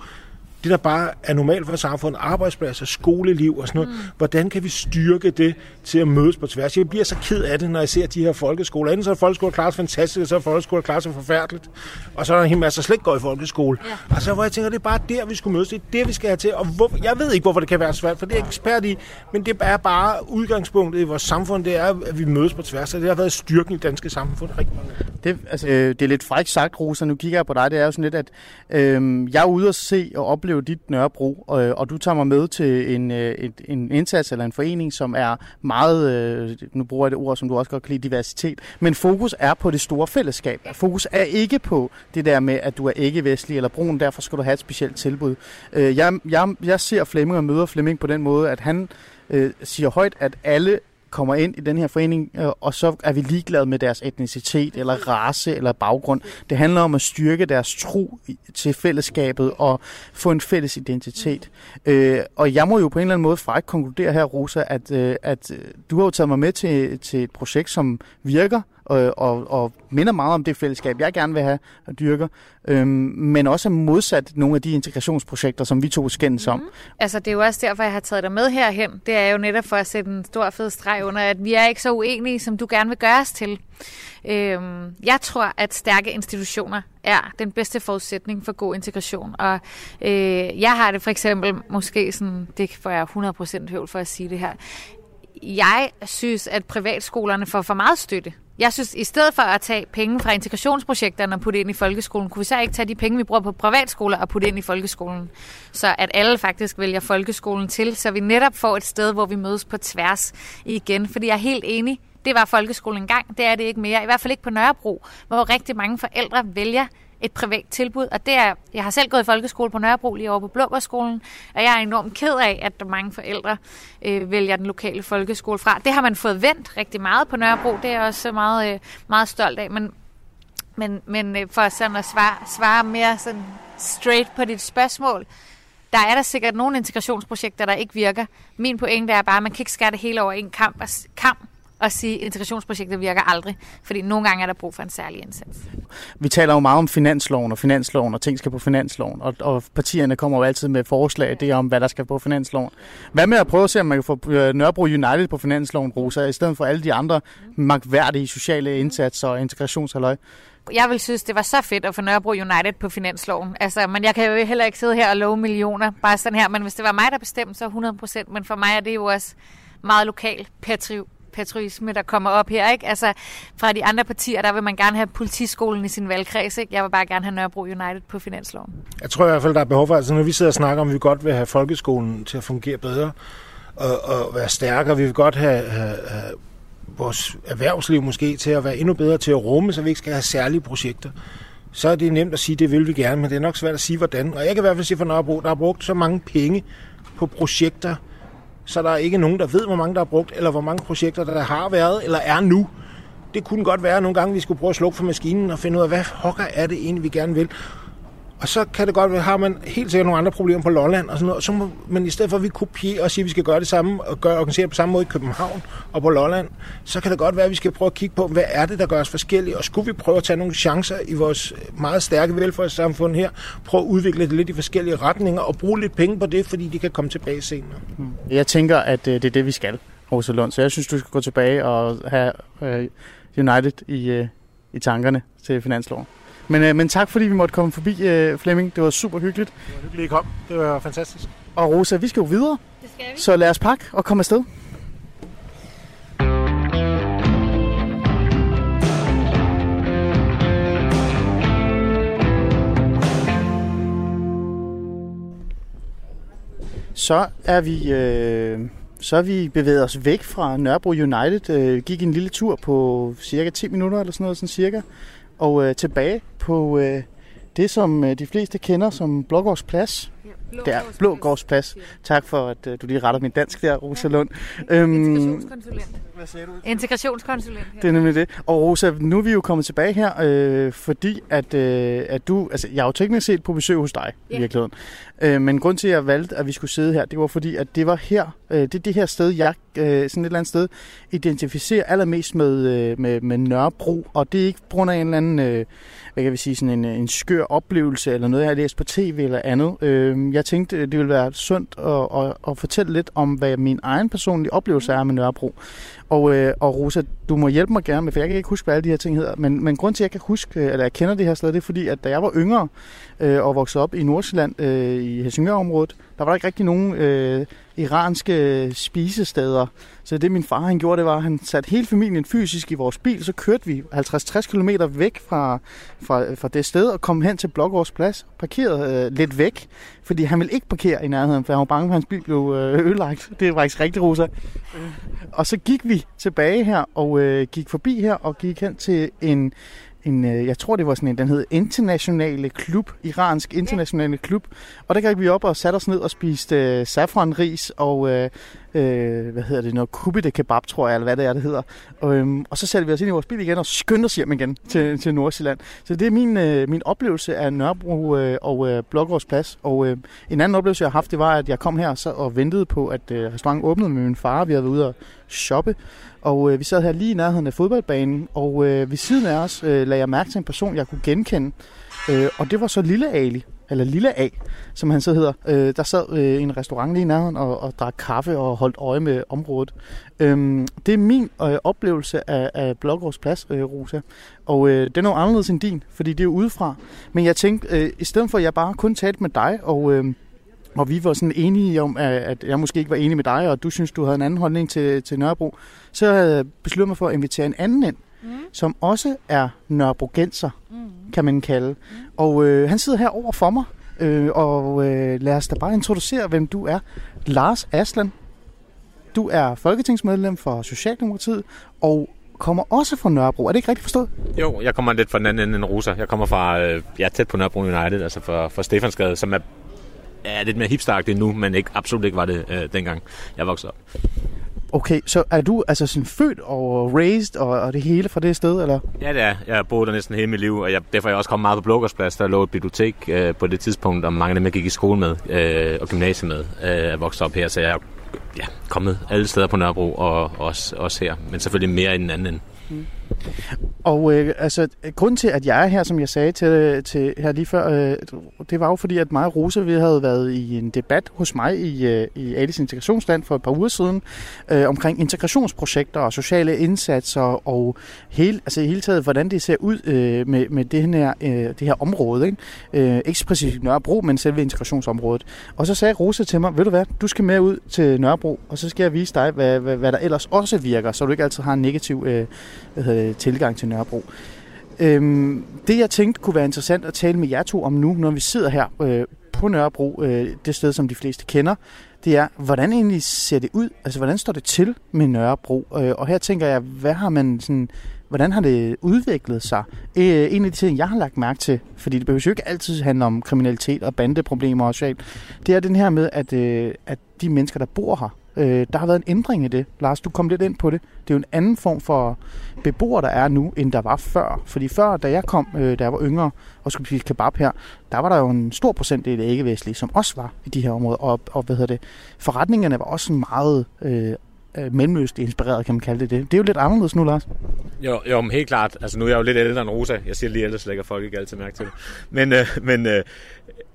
det, der bare er normalt for samfundet, arbejdspladser, skoleliv og sådan noget, mm. hvordan kan vi styrke det til at mødes på tværs? Jeg bliver så ked af det, når jeg ser de her folkeskoler. Enten så er folkeskoler klaret fantastisk, og så er folkeskoler klaret forfærdeligt. Og så er der en hel masse, der slet ikke går i folkeskole. Ja. Og så hvor jeg tænker, det er bare der, vi skulle mødes. Det er det, vi skal have til. Og hvor, jeg ved ikke, hvorfor det kan være svært, for det er jeg ekspert i. Men det er bare udgangspunktet i vores samfund, det er, at vi mødes på tværs. Og det har været styrken i det danske samfund rigtig mange det, altså, øh, det er lidt frækt sagt, Rosa. Nu kigger jeg på dig. Det er jo sådan lidt, at øh, jeg er ude at se og opleve dit Nørrebro, og, og du tager mig med til en, øh, et, en indsats eller en forening, som er meget, øh, nu bruger jeg det ord, som du også godt kan lide, diversitet, men fokus er på det store fællesskab. Fokus er ikke på det der med, at du er ikke-vestlig eller brun, derfor skal du have et specielt tilbud. Øh, jeg, jeg, jeg ser Flemming og møder Flemming på den måde, at han øh, siger højt, at alle kommer ind i den her forening, øh, og så er vi ligeglade med deres etnicitet, eller race, eller baggrund. Det handler om at styrke deres tro til fællesskabet, og få en fælles identitet. Øh, og jeg må jo på en eller anden måde frækt konkludere her, Rosa, at, øh, at øh, du har jo taget mig med til, til et projekt, som virker, og, og, og minder meget om det fællesskab, jeg gerne vil have og dyrker, øhm, men også modsat nogle af de integrationsprojekter, som vi to skændes om. Mm. Altså, det er jo også derfor, jeg har taget dig med herhen. Det er jo netop for at sætte en stor fed streg under, at vi er ikke så uenige, som du gerne vil gøre os til. Øhm, jeg tror, at stærke institutioner er den bedste forudsætning for god integration. Og øh, jeg har det for eksempel, måske sådan, det får jeg 100% høvl for at sige det her, jeg synes, at privatskolerne får for meget støtte. Jeg synes, i stedet for at tage penge fra integrationsprojekterne og putte ind i folkeskolen, kunne vi så ikke tage de penge, vi bruger på privatskoler og putte ind i folkeskolen? Så at alle faktisk vælger folkeskolen til, så vi netop får et sted, hvor vi mødes på tværs igen. Fordi jeg er helt enig, det var folkeskolen engang, det er det ikke mere. I hvert fald ikke på Nørrebro, hvor rigtig mange forældre vælger et privat tilbud. Og det er, jeg har selv gået i folkeskole på Nørrebro lige over på Blågårdsskolen, og jeg er enormt ked af, at der mange forældre øh, vælger den lokale folkeskole fra. Det har man fået vendt rigtig meget på Nørrebro, det er jeg også meget, øh, meget stolt af. Men, men, men øh, for sådan at svare, svare mere sådan straight på dit spørgsmål, der er der sikkert nogle integrationsprojekter, der ikke virker. Min pointe er bare, at man kan ikke skære det hele over en kamp, kamp at sige, at integrationsprojektet virker aldrig, fordi nogle gange er der brug for en særlig indsats. Vi taler jo meget om finansloven og finansloven, og ting skal på finansloven, og, og partierne kommer jo altid med forslag det om, hvad der skal på finansloven. Hvad med at prøve at se, om man kan få øh, Nørrebro United på finansloven, Rosa, i stedet for alle de andre magtværdige sociale indsatser og integrationshalløj? Jeg vil synes, det var så fedt at få Nørrebro United på finansloven. Altså, men jeg kan jo heller ikke sidde her og love millioner, bare sådan her. Men hvis det var mig, der bestemte, så 100 procent. Men for mig er det jo også meget lokal patri patriotisme, der kommer op her. Ikke? Altså, fra de andre partier, der vil man gerne have politiskolen i sin valgkreds. Ikke? Jeg vil bare gerne have Nørrebro United på finansloven. Jeg tror i hvert fald, der er behov for, altså når vi sidder og snakker om, at vi godt vil have folkeskolen til at fungere bedre og, og være stærkere, vi vil godt have, have, have vores erhvervsliv måske til at være endnu bedre til at rumme, så vi ikke skal have særlige projekter, så er det nemt at sige, det vil vi gerne, men det er nok svært at sige, hvordan. Og jeg kan i hvert fald sige for Nørrebro, der har brugt så mange penge på projekter, så der er ikke nogen, der ved, hvor mange der er brugt, eller hvor mange projekter, der har været, eller er nu. Det kunne godt være, at nogle gange vi skulle prøve at slukke for maskinen og finde ud af, hvad hokker er det egentlig, vi gerne vil. Og så kan det godt være, har man helt sikkert nogle andre problemer på Lolland og sådan noget. Så må, men i stedet for, at vi kopierer og siger, at vi skal gøre det samme og gøre, organisere på samme måde i København og på Lolland, så kan det godt være, at vi skal prøve at kigge på, hvad er det, der gør os forskellige, og skulle vi prøve at tage nogle chancer i vores meget stærke velfærdssamfund her, prøve at udvikle det lidt i forskellige retninger og bruge lidt penge på det, fordi de kan komme tilbage senere. Mm. Jeg tænker, at øh, det er det, vi skal, Rosa Lund. Så jeg synes, du skal gå tilbage og have øh, United i, øh, i tankerne til finansloven. Men, øh, men tak fordi vi måtte komme forbi, øh, Flemming. Det var super hyggeligt. Det var hyggeligt, I kom. Det var fantastisk. Og Rosa, vi skal jo videre. Det skal vi. Så lad os pakke og komme afsted. Så er vi... Øh så er vi bevæget os væk fra Nørrebro United, øh, gik en lille tur på cirka 10 minutter eller sådan noget, sådan cirka, og øh, tilbage på øh, det, som øh, de fleste kender som Blågårds Plads. Blå det er Blågårds Plads. Tak for, at øh, du lige retter min dansk der, Rosa Lund. Ja. Øhm, Integrationskonsulent. Hvad sagde du? Integrationskonsulent. Det er nemlig det. Og Rosa, nu er vi jo kommet tilbage her, øh, fordi at, øh, at du... Altså, jeg har jo teknisk set på besøg hos dig ja. i virkeligheden. Øh, men grund til, at jeg valgte, at vi skulle sidde her, det var fordi, at det var her, øh, det er det her sted, jeg øh, sådan et eller andet sted identificerer allermest med, øh, med, med Nørrebro. Og det er ikke på grund af en eller anden... Øh, hvad kan vi sige, sådan en, en skør oplevelse, eller noget, jeg har læst på tv eller andet. Øh, Øhm, jeg tænkte, øh, det ville være sundt at, at, at fortælle lidt om, hvad min egen personlige oplevelse er med Nørrebro. Og, øh, og Rosa, du må hjælpe mig gerne med, for jeg kan ikke huske, hvad alle de her ting hedder. Men, men grund til, at jeg kan huske, øh, eller jeg kender det her sted, det er fordi, at da jeg var yngre øh, og voksede op i Nordsjælland, øh, i Helsingør-området, der var der ikke rigtig nogen øh, iranske spisesteder. Så det min far han gjorde, det var, at han satte hele familien fysisk i vores bil, så kørte vi 50-60 km væk fra, fra, fra det sted og kom hen til Blågårds Plads, parkerede øh, lidt væk, fordi han ville ikke parkere i nærheden, for han var bange for, at hans bil blev øh, ødelagt. Det var ikke rigtig rosa. Og så gik vi tilbage her og øh, gik forbi her og gik hen til en en, øh, jeg tror det var sådan en, den hed Internationale Klub, Iransk Internationale Klub. Og der gik vi op og satte os ned og spiste øh, safranris og, øh, øh, hvad hedder det, noget kubide kebab, tror jeg, eller hvad det er, det hedder. Og, øhm, og så satte vi os ind i vores bil igen og skyndte os hjem igen til, til Nordsjælland. Så det er min, øh, min oplevelse af Nørrebro øh, og øh, Blågårds Plads. Og øh, en anden oplevelse, jeg har haft, det var, at jeg kom her så, og ventede på, at øh, restauranten åbnede med min far. Vi havde været ude og shoppe. Og øh, vi sad her lige i nærheden af fodboldbanen, og øh, ved siden af os øh, lagde jeg mærke til en person, jeg kunne genkende. Øh, og det var så Lille Ali, eller Lille A, som han så hedder. Øh, der sad øh, en restaurant lige i nærheden og, og drak kaffe og holdt øje med området. Øhm, det er min øh, oplevelse af, af Blågårds Plads, øh, Rosa. Og øh, det er noget anderledes end din, fordi det er udefra. Men jeg tænkte, øh, i stedet for at jeg bare kun talte med dig og... Øh, og vi var sådan enige om, at jeg måske ikke var enig med dig, og du synes, du havde en anden holdning til, til Nørrebro, så besluttede jeg mig for at invitere en anden ind, mm. som også er Nørrebrogenser, mm. kan man kalde. Mm. Og øh, han sidder her over for mig, øh, og øh, lad os da bare introducere, hvem du er. Lars Aslan. Du er folketingsmedlem for Socialdemokratiet, og kommer også fra Nørrebro. Er det ikke rigtigt forstået? Jo, jeg kommer lidt fra den anden ende end Rosa. Jeg kommer fra, øh, ja, tæt på Nørrebro United, altså fra, fra Stefansgade, som er er lidt mere hipstagtigt nu, men ikke, absolut ikke var det øh, dengang jeg voksede op. Okay, så er du altså sådan født og raised og, og det hele fra det sted, eller? Ja, det er. Jeg har boet der næsten hele mit liv, og jeg, derfor er jeg også kommet meget på Blågårdsplads. Der lå et bibliotek øh, på det tidspunkt, og mange af dem, jeg gik i skole med øh, og gymnasiet med, øh, er vokset op her. Så jeg ja, kommet alle steder på Nørrebro, og også, også her, men selvfølgelig mere i den anden ende. Mm. Og øh, altså, grunden til, at jeg er her, som jeg sagde til, til her lige før, øh, det var jo fordi, at mig og Rose, vi havde været i en debat hos mig i, øh, i Alice Integrationsland for et par uger siden, øh, omkring integrationsprojekter og sociale indsatser, og hele, altså hele taget, hvordan det ser ud øh, med, med det, her, øh, det her område. Ikke? Øh, ikke præcis Nørrebro, men selve integrationsområdet. Og så sagde Rose til mig, ved du hvad, du skal med ud til Nørrebro, og så skal jeg vise dig, hvad, hvad, hvad der ellers også virker, så du ikke altid har en negativ øh, øh, tilgang til Nørrebro. Øhm, det jeg tænkte kunne være interessant at tale med jer to om nu, når vi sidder her øh, på Nørrebro, øh, det sted som de fleste kender, det er, hvordan egentlig ser det ud? Altså, hvordan står det til med Nørrebro? Øh, og her tænker jeg, hvad har man sådan, hvordan har det udviklet sig? Øh, en af de ting, jeg har lagt mærke til, fordi det behøver jo ikke altid handle om kriminalitet og bandeproblemer og socialt, det er den her med, at, øh, at de mennesker, der bor her, Øh, der har været en ændring i det. Lars, du kom lidt ind på det. Det er jo en anden form for beboer, der er nu, end der var før. Fordi før, da jeg kom, øh, da jeg var yngre og skulle spise kebab her, der var der jo en stor procentdel af æggevæsentlige, som også var i de her områder. Og, og hvad hedder det, forretningerne var også meget øh, øh, inspireret, kan man kalde det det. Det er jo lidt anderledes nu, Lars. Jo, jo men helt klart. Altså, nu er jeg jo lidt ældre end Rosa. Jeg siger lige ældre, så lægger folk ikke altid mærke til det. Men, øh, men øh,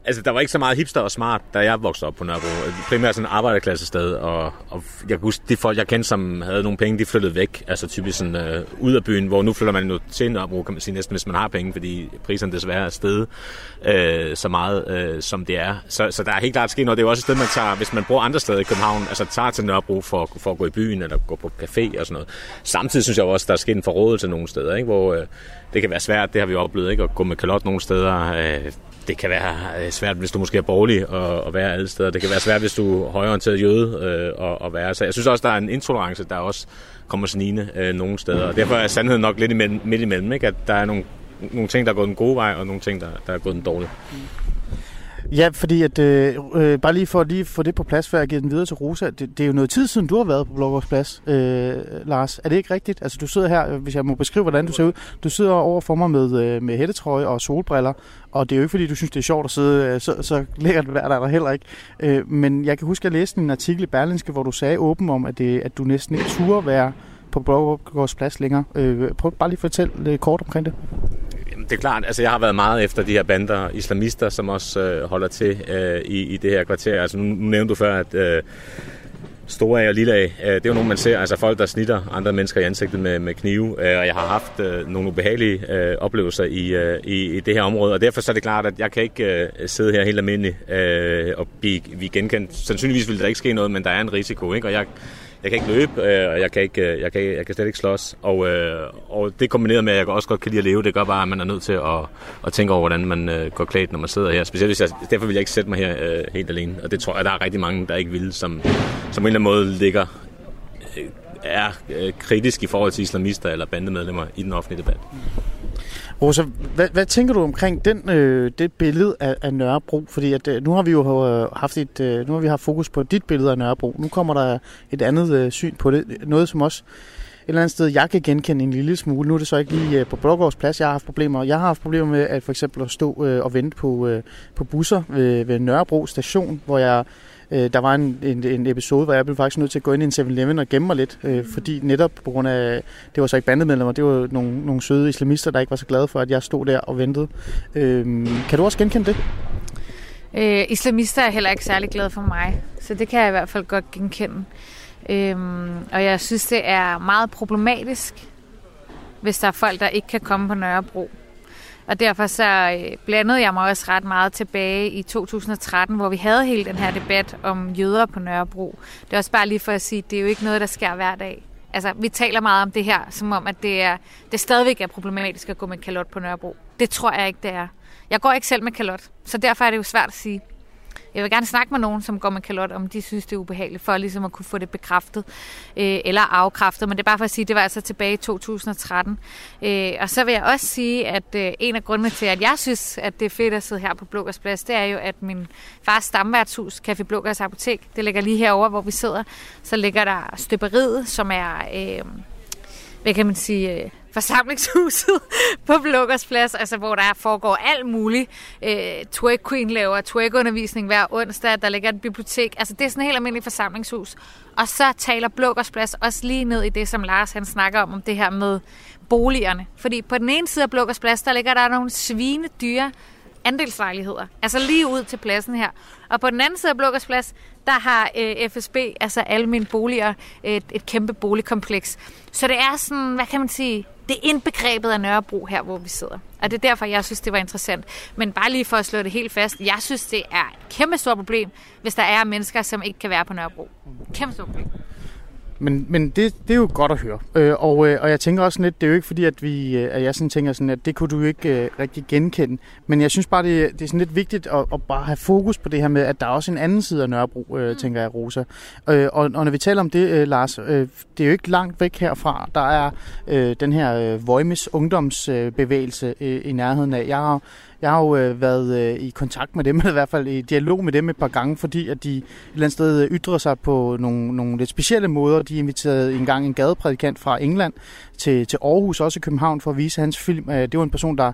altså, der var ikke så meget hipster og smart, da jeg voksede op på Nørrebro. Primært sådan en arbejderklasse sted, og, og jeg husker, huske, de folk, jeg kendte, som havde nogle penge, de flyttede væk. Altså typisk sådan, øh, ud af byen, hvor nu flytter man jo til Nørrebro, kan man sige næsten, hvis man har penge, fordi priserne desværre er steget øh, så meget, øh, som det er. Så, så der er helt klart sket noget. Det er jo også et sted, man tager, hvis man bor andre steder i København, altså tager til Nørrebro for, for at gå i byen, eller gå på café og sådan noget. Samtidig synes jeg også, der er sket en forrådelse nogle steder, ikke? hvor øh, det kan være svært, det har vi oplevet, ikke? at gå med kalot nogle steder. Øh, det kan være øh, svært, hvis du måske er borgerlig og, og være alle steder. Det kan være svært, hvis du er højorienteret jøde øh, og, og være. Så jeg synes også, der er en intolerance, der også kommer snigende øh, nogle steder. Og derfor er sandheden nok lidt imellem, midt imellem, ikke? at der er nogle, nogle ting, der er gået den gode vej, og nogle ting, der, der er gået den dårlige. Mm. Ja, fordi at, øh, øh, bare lige for at lige få det på plads, før jeg giver den videre til Rosa. Det, det er jo noget tid siden, du har været på Blågårds øh, Lars. Er det ikke rigtigt? Altså, du sidder her, øh, hvis jeg må beskrive, hvordan du ser ud. Du sidder over for mig med, øh, med hættetrøje og solbriller, og det er jo ikke, fordi du synes, det er sjovt at sidde, øh, så, så lækkert vejr der er der heller ikke. Øh, men jeg kan huske, at jeg læste en artikel i Berlinske, hvor du sagde åben om, at, det, at du næsten ikke turde være på Blågårds plads længere. Øh, prøv bare lige at fortælle kort omkring det det er klart, altså jeg har været meget efter de her bander, islamister, som også øh, holder til øh, i, i det her kvarter. Altså nu, nu nævnte du før, at øh, store af og lille af. øh, det er jo nogen, man ser, altså folk, der snitter andre mennesker i ansigtet med, med knive, øh, og jeg har haft øh, nogle ubehagelige øh, oplevelser i, øh, i, i det her område, og derfor så er det klart, at jeg kan ikke øh, sidde her helt almindeligt øh, og blive, blive genkendt. Sandsynligvis vil der ikke ske noget, men der er en risiko, ikke? og jeg jeg kan ikke løbe, øh, og jeg kan, ikke, øh, jeg, kan, jeg kan slet ikke slås. Og, øh, og det kombineret med, at jeg også godt kan lide at leve, det gør bare, at man er nødt til at, at tænke over, hvordan man går klædt, når man sidder her. Specielt hvis jeg, derfor vil jeg ikke sætte mig her helt alene. Og det tror jeg, der er rigtig mange, der ikke vil, som, som på en eller anden måde ligger er kritisk i forhold til islamister eller bandemedlemmer i den offentlige debat. Rosa, hvad, hvad tænker du omkring den, øh, det billede af, af Nørrebro? Fordi at, øh, nu har vi jo øh, haft et, øh, nu har vi haft fokus på dit billede af Nørrebro. Nu kommer der et andet øh, syn på det. Noget, som også et eller andet sted, jeg kan genkende en lille smule. Nu er det så ikke lige øh, på Blågårds plads, jeg har haft problemer. Jeg har haft problemer med at for eksempel at stå øh, og vente på, øh, på busser ved, ved Nørrebro station, hvor jeg Øh, der var en, en, en episode, hvor jeg blev faktisk nødt til at gå ind i en 7-Eleven og gemme mig lidt, øh, fordi netop på grund af, det var så ikke bandemedlemmer, det var nogle, nogle søde islamister, der ikke var så glade for, at jeg stod der og ventede. Øh, kan du også genkende det? Øh, islamister er heller ikke særlig glade for mig, så det kan jeg i hvert fald godt genkende. Øhm, og jeg synes, det er meget problematisk, hvis der er folk, der ikke kan komme på Nørrebro. Og derfor så øh, blandede jeg mig også ret meget tilbage i 2013, hvor vi havde hele den her debat om jøder på Nørrebro. Det er også bare lige for at sige, at det er jo ikke noget, der sker hver dag. Altså, vi taler meget om det her, som om, at det, er, det stadigvæk er problematisk at gå med kalot på Nørrebro. Det tror jeg ikke, det er. Jeg går ikke selv med kalot, så derfor er det jo svært at sige. Jeg vil gerne snakke med nogen, som går med kalot, om de synes, det er ubehageligt, for ligesom at kunne få det bekræftet øh, eller afkræftet. Men det er bare for at sige, det var altså tilbage i 2013. Øh, og så vil jeg også sige, at øh, en af grundene til, at jeg synes, at det er fedt at sidde her på Blågers Plads, det er jo, at min fars stamværtshus, Café Blågers Apotek, det ligger lige herover, hvor vi sidder. Så ligger der støberiet, som er, øh, hvad kan man sige, øh, forsamlingshuset på Blukkersplads, altså hvor der foregår alt muligt. Øh, twerk Queen laver twerk-undervisning hver onsdag, der ligger et bibliotek. Altså det er sådan et helt almindeligt forsamlingshus. Og så taler Blukkersplads også lige ned i det, som Lars han snakker om, om det her med boligerne. Fordi på den ene side af Blukkersplads, der ligger der nogle svine dyre andelslejligheder. Altså lige ud til pladsen her. Og på den anden side af Blukkersplads, der har øh, FSB, altså alle mine boliger, et, et kæmpe boligkompleks. Så det er sådan, hvad kan man sige, det er indbegrebet af Nørrebro her, hvor vi sidder. Og det er derfor, jeg synes, det var interessant. Men bare lige for at slå det helt fast, jeg synes, det er et kæmpe stort problem, hvis der er mennesker, som ikke kan være på Nørrebro. Kæmpe stort problem. Men, men det, det er jo godt at høre. Øh, og, øh, og jeg tænker også lidt, det er jo ikke fordi, at, vi, øh, at jeg sådan tænker sådan, at det kunne du ikke øh, rigtig genkende. Men jeg synes bare, det, det er sådan lidt vigtigt at, at bare have fokus på det her med, at der er også en anden side af Nørrebro, øh, mm. tænker jeg, Rosa. Øh, og, og når vi taler om det, øh, Lars, øh, det er jo ikke langt væk herfra. Der er øh, den her øh, Voimis ungdomsbevægelse øh, i nærheden af. Jeg har jeg har jo øh, været øh, i kontakt med dem, eller i hvert fald i dialog med dem et par gange, fordi at de et eller andet sted øh, ytrer sig på nogle, nogle lidt specielle måder. De inviterede engang en gadeprædikant fra England til, til Aarhus, også i København, for at vise hans film. Øh, det var en person, der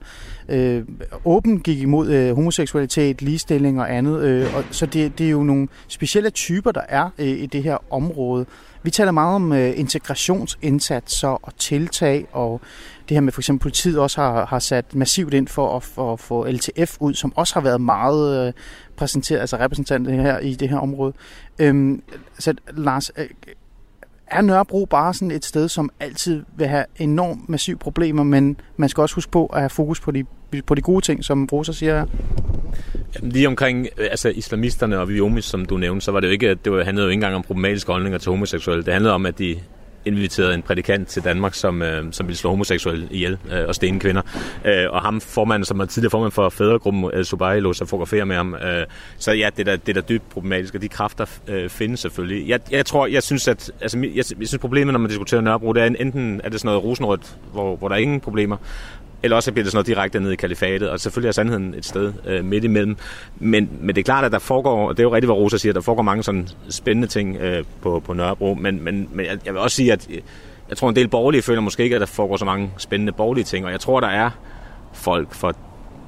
øh, åbent gik imod øh, homoseksualitet, ligestilling og andet. Øh, og, så det, det er jo nogle specielle typer, der er øh, i det her område. Vi taler meget om øh, integrationsindsatser og tiltag, og det her med for eksempel politiet også har, har sat massivt ind for at, for at få LTF ud, som også har været meget øh, præsenteret, altså repræsentanter her i det her område. Øhm, så Lars, øh, er Nørrebro bare sådan et sted, som altid vil have enormt massive problemer, men man skal også huske på at have fokus på de, på de gode ting, som Rosa siger Jamen, lige omkring øh, altså, islamisterne og Viomis, som du nævnte, så var det jo ikke, det handlede jo ikke engang om problematiske holdninger til homoseksuelle. Det handlede om, at de inviteret en prædikant til Danmark, som, øh, som ville slå homoseksuelle ihjel øh, og stene kvinder. Øh, og ham formanden, som er tidligere formand for fædregruppen, øh, El Subai, lå sig fotografere med ham. Øh, så ja, det er, det er da dybt problematisk, og de kræfter øh, findes selvfølgelig. Jeg, jeg tror, jeg synes, at altså, jeg, jeg synes problemet, når man diskuterer Nørrebro, det er enten er det sådan noget rosenrødt, hvor, hvor der er ingen problemer, eller også bliver det sådan noget direkte ned i kalifatet, og selvfølgelig er sandheden et sted øh, midt imellem. Men, men det er klart, at der foregår, og det er jo rigtigt, hvad Rosa siger, der foregår mange sådan spændende ting øh, på, på Nørrebro, men, men, men jeg, jeg vil også sige, at øh, jeg tror, en del borgerlige føler måske ikke, at der foregår så mange spændende borgerlige ting, og jeg tror, der er folk for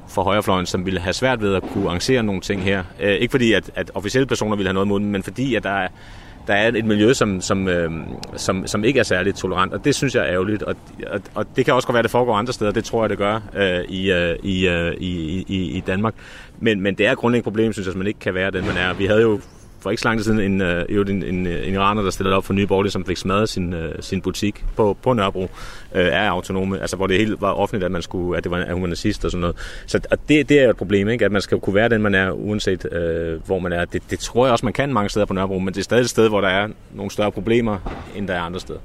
for højrefløjen, som ville have svært ved at kunne arrangere nogle ting her. Øh, ikke fordi, at, at officielle personer ville have noget imod men fordi, at der er, der er et miljø, som, som, øh, som, som ikke er særligt tolerant, og det synes jeg er ærgerligt. Og, og, og det kan også godt være, at det foregår andre steder, det tror jeg, det gør øh, i, øh, i, øh, i, i, i Danmark. Men, men det er et grundlæggende problem, synes jeg, at man ikke kan være den, man er. Vi havde jo for ikke så lang tid siden en, øh, en, en, en, en iraner, der stillede op for Nye Borgerlige, som fik smadret sin, øh, sin butik på, på Nørrebro, øh, er autonome. Altså, hvor det helt var offentligt, at, man skulle, at det var en humanist og sådan noget. Så og det, det er jo et problem, ikke? at man skal kunne være den, man er, uanset øh, hvor man er. Det, det tror jeg også, man kan mange steder på Nørrebro, men det er stadig et sted, hvor der er nogle større problemer, end der er andre steder.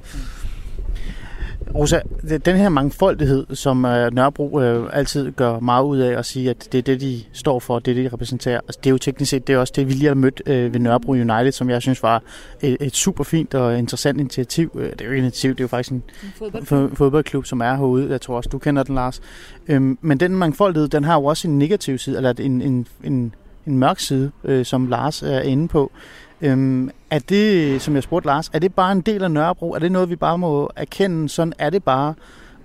Rosa, den her mangfoldighed, som uh, Nørrebro uh, altid gør meget ud af at sige, at det er det, de står for, det er det, de repræsenterer. Altså, det er jo teknisk set det er også det, vi lige har mødt uh, ved Nørrebro United, som jeg synes var et, et super fint og interessant initiativ. Det er jo ikke initiativ, det er jo faktisk en, en fodboldklub. fodboldklub, som er herude. Jeg tror også, du kender den, Lars. Um, men den mangfoldighed, den har jo også en negativ side, eller en, en, en, en mørk side, som Lars er inde på. Øhm, er det, som jeg spurgte Lars, er det bare en del af Nørrebro? Er det noget, vi bare må erkende? Sådan er det bare.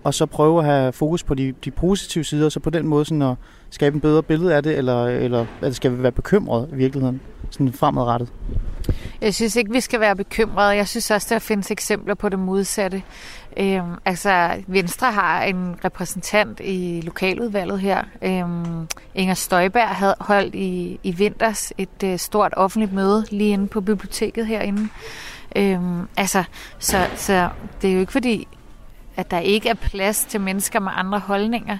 Og så prøve at have fokus på de, de positive sider, så på den måde sådan at skabe en bedre billede af det, eller, eller at skal vi være bekymret i virkeligheden, sådan fremadrettet? Jeg synes ikke, vi skal være bekymrede. Jeg synes også, der findes eksempler på det modsatte. Øhm, altså, Venstre har en repræsentant i lokaludvalget her. Øhm, Inger Støjberg havde holdt i, i vinters et øh, stort offentligt møde lige inde på biblioteket herinde. Øhm, altså, så, så det er jo ikke fordi, at der ikke er plads til mennesker med andre holdninger.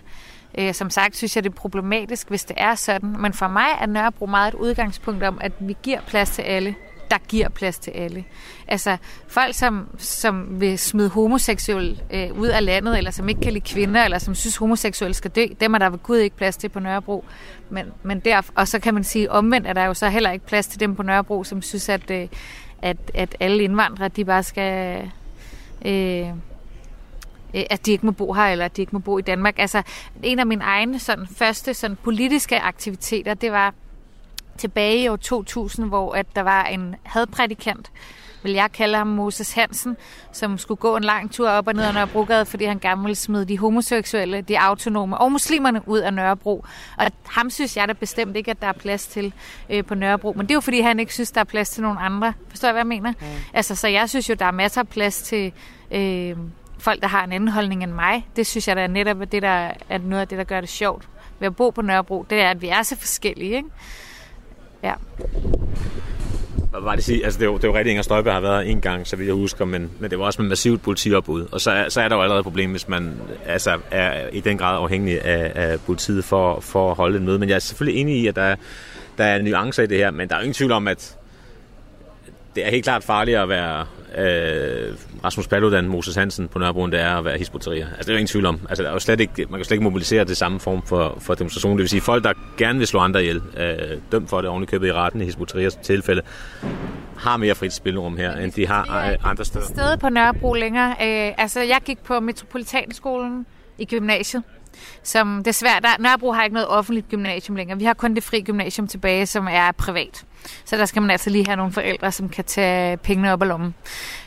Øh, som sagt synes jeg, det er problematisk, hvis det er sådan. Men for mig er Nørrebro meget et udgangspunkt om, at vi giver plads til alle der giver plads til alle. Altså folk, som, som vil smide homoseksuel øh, ud af landet, eller som ikke kan lide kvinder, eller som synes, homoseksuel skal dø, dem er der ved Gud ikke plads til på Nørrebro. Men, men der, og så kan man sige, omvendt er der jo så heller ikke plads til dem på Nørrebro, som synes, at, øh, at, at alle indvandrere, de bare skal... Øh, øh at de ikke må bo her, eller at de ikke må bo i Danmark. Altså, en af mine egne sådan, første sådan, politiske aktiviteter, det var tilbage i år 2000, hvor at der var en hadprædikant, vil jeg kalde ham Moses Hansen, som skulle gå en lang tur op og ned ad Nørrebrogade, fordi han gerne ville smide de homoseksuelle, de autonome og muslimerne ud af Nørrebro. Og ham synes jeg da bestemt ikke, at der er plads til øh, på Nørrebro. Men det er jo fordi, han ikke synes, der er plads til nogen andre. Forstår jeg, hvad jeg mener? Mm. Altså, så jeg synes jo, der er masser af plads til... Øh, folk, der har en anden holdning end mig. Det synes jeg da netop er, det, der er noget af det, der gør det sjovt ved at bo på Nørrebro. Det er, at vi er så forskellige, ikke? Ja. Hvad var det sige? Altså, det er jo, det er jo rigtigt, Inger Støjberg har været en gang, så vidt jeg husker, men, men det var også med massivt politiopbud. Og så er, så er der jo allerede et problem, hvis man altså, er i den grad afhængig af, af politiet for, for at holde en møde. Men jeg er selvfølgelig enig i, at der, der er nuancer i det her, men der er jo ingen tvivl om, at det er helt klart farligt at være øh, Rasmus Paludan, Moses Hansen på Nørrebro, det er at være hisboterier. Altså, det er jo ingen tvivl om. Altså, der er jo slet ikke, man kan slet ikke mobilisere det samme form for, for demonstration. Det vil sige, folk, der gerne vil slå andre ihjel, øh, dømt for det ovenikøbet i retten i hisboteriers tilfælde, har mere frit spilrum her, end de har øh, andre steder. Stedet på Nørrebro længere. Øh, altså, jeg gik på Metropolitanskolen i gymnasiet som desværre, der, Nørrebro har ikke noget offentligt gymnasium længere. Vi har kun det fri gymnasium tilbage, som er privat. Så der skal man altså lige have nogle forældre, som kan tage pengene op af lommen.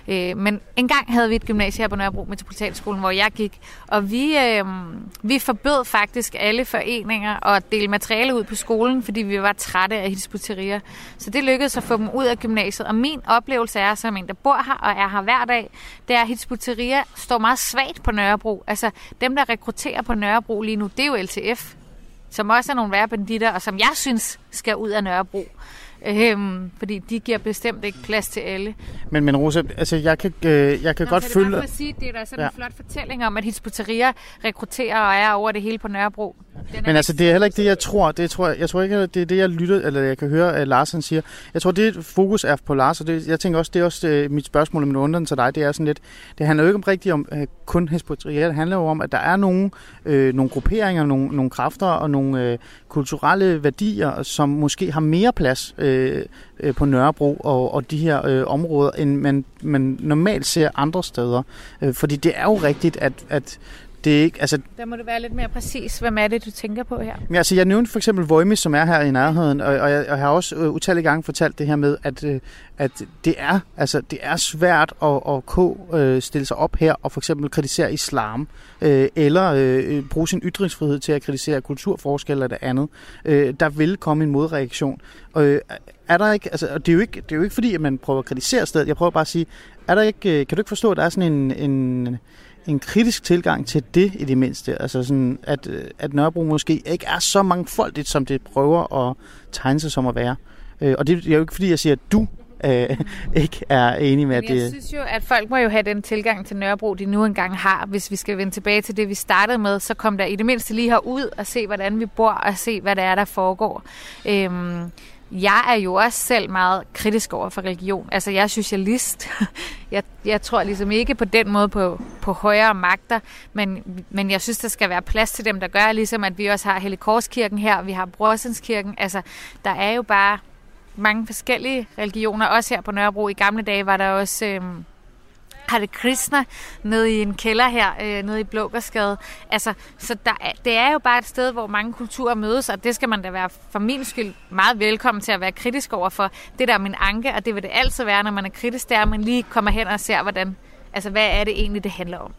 Øh, men engang havde vi et gymnasium her på Nørrebro Metropolitanskolen, hvor jeg gik, og vi, øh, vi forbød faktisk alle foreninger at dele materiale ud på skolen, fordi vi var trætte af hisputerier. Så det lykkedes at få dem ud af gymnasiet, og min oplevelse er, som en, der bor her og er her hver dag, det er, at hisputerier står meget svagt på Nørrebro. Altså dem, der rekrutterer på Nørrebro lige nu, det er jo LTF, som også er nogle værre banditter, og som jeg synes skal ud af Nørrebro. Øhm, fordi de giver bestemt ikke plads til alle. Men, men Rosa, altså jeg kan, øh, jeg kan Nå, godt så følge... Det er bare sige, det er da sådan ja. en flot fortælling om, at Hisputeria rekrutterer og er over det hele på Nørrebro. Den Men altså, det er heller ikke det, jeg tror. Det tror jeg, jeg tror ikke, det er det, jeg lytter, eller jeg kan høre, at Larsen siger. Jeg tror, det fokus er på Lars, og det, jeg tænker også, det er også uh, mit spørgsmål og min undren til dig. Det er sådan lidt, det handler jo ikke om rigtigt om uh, kun Hespoteria. Det handler jo om, at der er nogle, uh, nogle grupperinger, nogle, nogle kræfter og nogle uh, kulturelle værdier, som måske har mere plads øh, øh, på Nørrebro og, og de her øh, områder, end man, man normalt ser andre steder. Øh, fordi det er jo rigtigt, at, at det er ikke, altså, Der må du være lidt mere præcis. Hvem er det, du tænker på her? men altså, jeg nævnte for eksempel Voimis, som er her i nærheden, og, og, jeg, og jeg har også øh, utallige gange fortalt det her med, at, øh, at det er altså det er svært at, at ko, øh, stille sig op her og for eksempel kritisere islam, øh, eller øh, bruge sin ytringsfrihed til at kritisere kulturforskelle eller det andet. Øh, der vil komme en modreaktion. Øh, er der ikke, altså, det er, jo ikke, det er jo ikke fordi, at man prøver at kritisere stedet. Jeg prøver bare at sige, er der ikke, kan du ikke forstå, at der er sådan en, en en kritisk tilgang til det i det mindste. Altså sådan, at, øh, at Nørrebro måske ikke er så mangfoldigt, som det prøver at tegne sig som at være. Øh, og det er jo ikke fordi, jeg siger, at du øh, ikke er enig med, at Men jeg det... synes jo, at folk må jo have den tilgang til Nørrebro, de nu engang har. Hvis vi skal vende tilbage til det, vi startede med, så kom der i det mindste lige herud og se, hvordan vi bor, og se, hvad det er, der foregår. Øhm, jeg er jo også selv meget kritisk over for religion. Altså, jeg er socialist. Jeg, jeg tror ligesom ikke på den måde på, på højere magter, men, men jeg synes, der skal være plads til dem, der gør, ligesom at vi også har Helligkorskirken her, vi har Brorsenskirken. Altså, der er jo bare mange forskellige religioner, også her på Nørrebro. I gamle dage var der også... Øh, Hare Krishna nede i en kælder her, øh, nede i Blågårdsgade. Altså, så der er, det er jo bare et sted, hvor mange kulturer mødes, og det skal man da være for min skyld meget velkommen til at være kritisk over for. Det der er min anke, og det vil det altid være, når man er kritisk, er, at man lige kommer hen og ser, hvordan, altså, hvad er det egentlig, det handler om.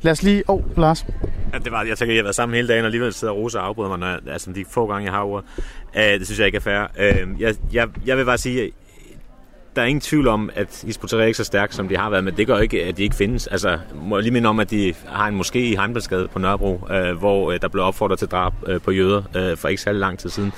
Lad os lige... Åh, oh, Lars. Ja, det var, jeg tænker, jeg har været sammen hele dagen, og alligevel sidder Rosa og afbryder mig, når jeg, altså de få gange, jeg har ordet. Uh, det synes jeg ikke er fair. Uh, jeg, jeg, jeg vil bare sige, der er ingen tvivl om, at Hizb ikke er så stærk, som de har været, men det gør ikke, at de ikke findes. Altså, må jeg lige minde om, at de har en moské i Heimdalsgade på Nørrebro, øh, hvor øh, der blev opfordret til drab øh, på jøder øh, for ikke særlig lang tid siden.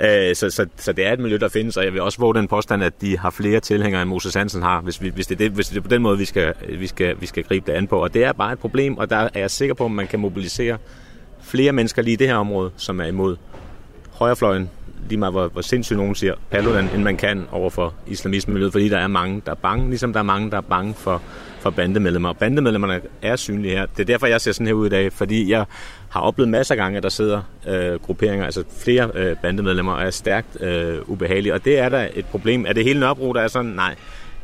Øh, så, så, så det er et miljø, der findes, og jeg vil også våge den påstand, at de har flere tilhængere, end Moses Hansen har, hvis, vi, hvis, det, er det, hvis det er på den måde, vi skal, vi, skal, vi skal gribe det an på. Og det er bare et problem, og der er jeg sikker på, at man kan mobilisere flere mennesker lige i det her område, som er imod højrefløjen, lige meget hvor, hvor sindssygt nogen siger Paludan, end man kan over for islamismemiljøet, fordi der er mange, der er bange, ligesom der er mange, der er bange for, for bandemedlemmer. Bandemedlemmerne er synlige her. Det er derfor, jeg ser sådan her ud i dag, fordi jeg har oplevet masser af gange, at der sidder øh, grupperinger, altså flere øh, bandemedlemmer, og er stærkt øh, ubehagelige. Og det er der et problem. Er det hele Nørrebro, der er sådan? Nej.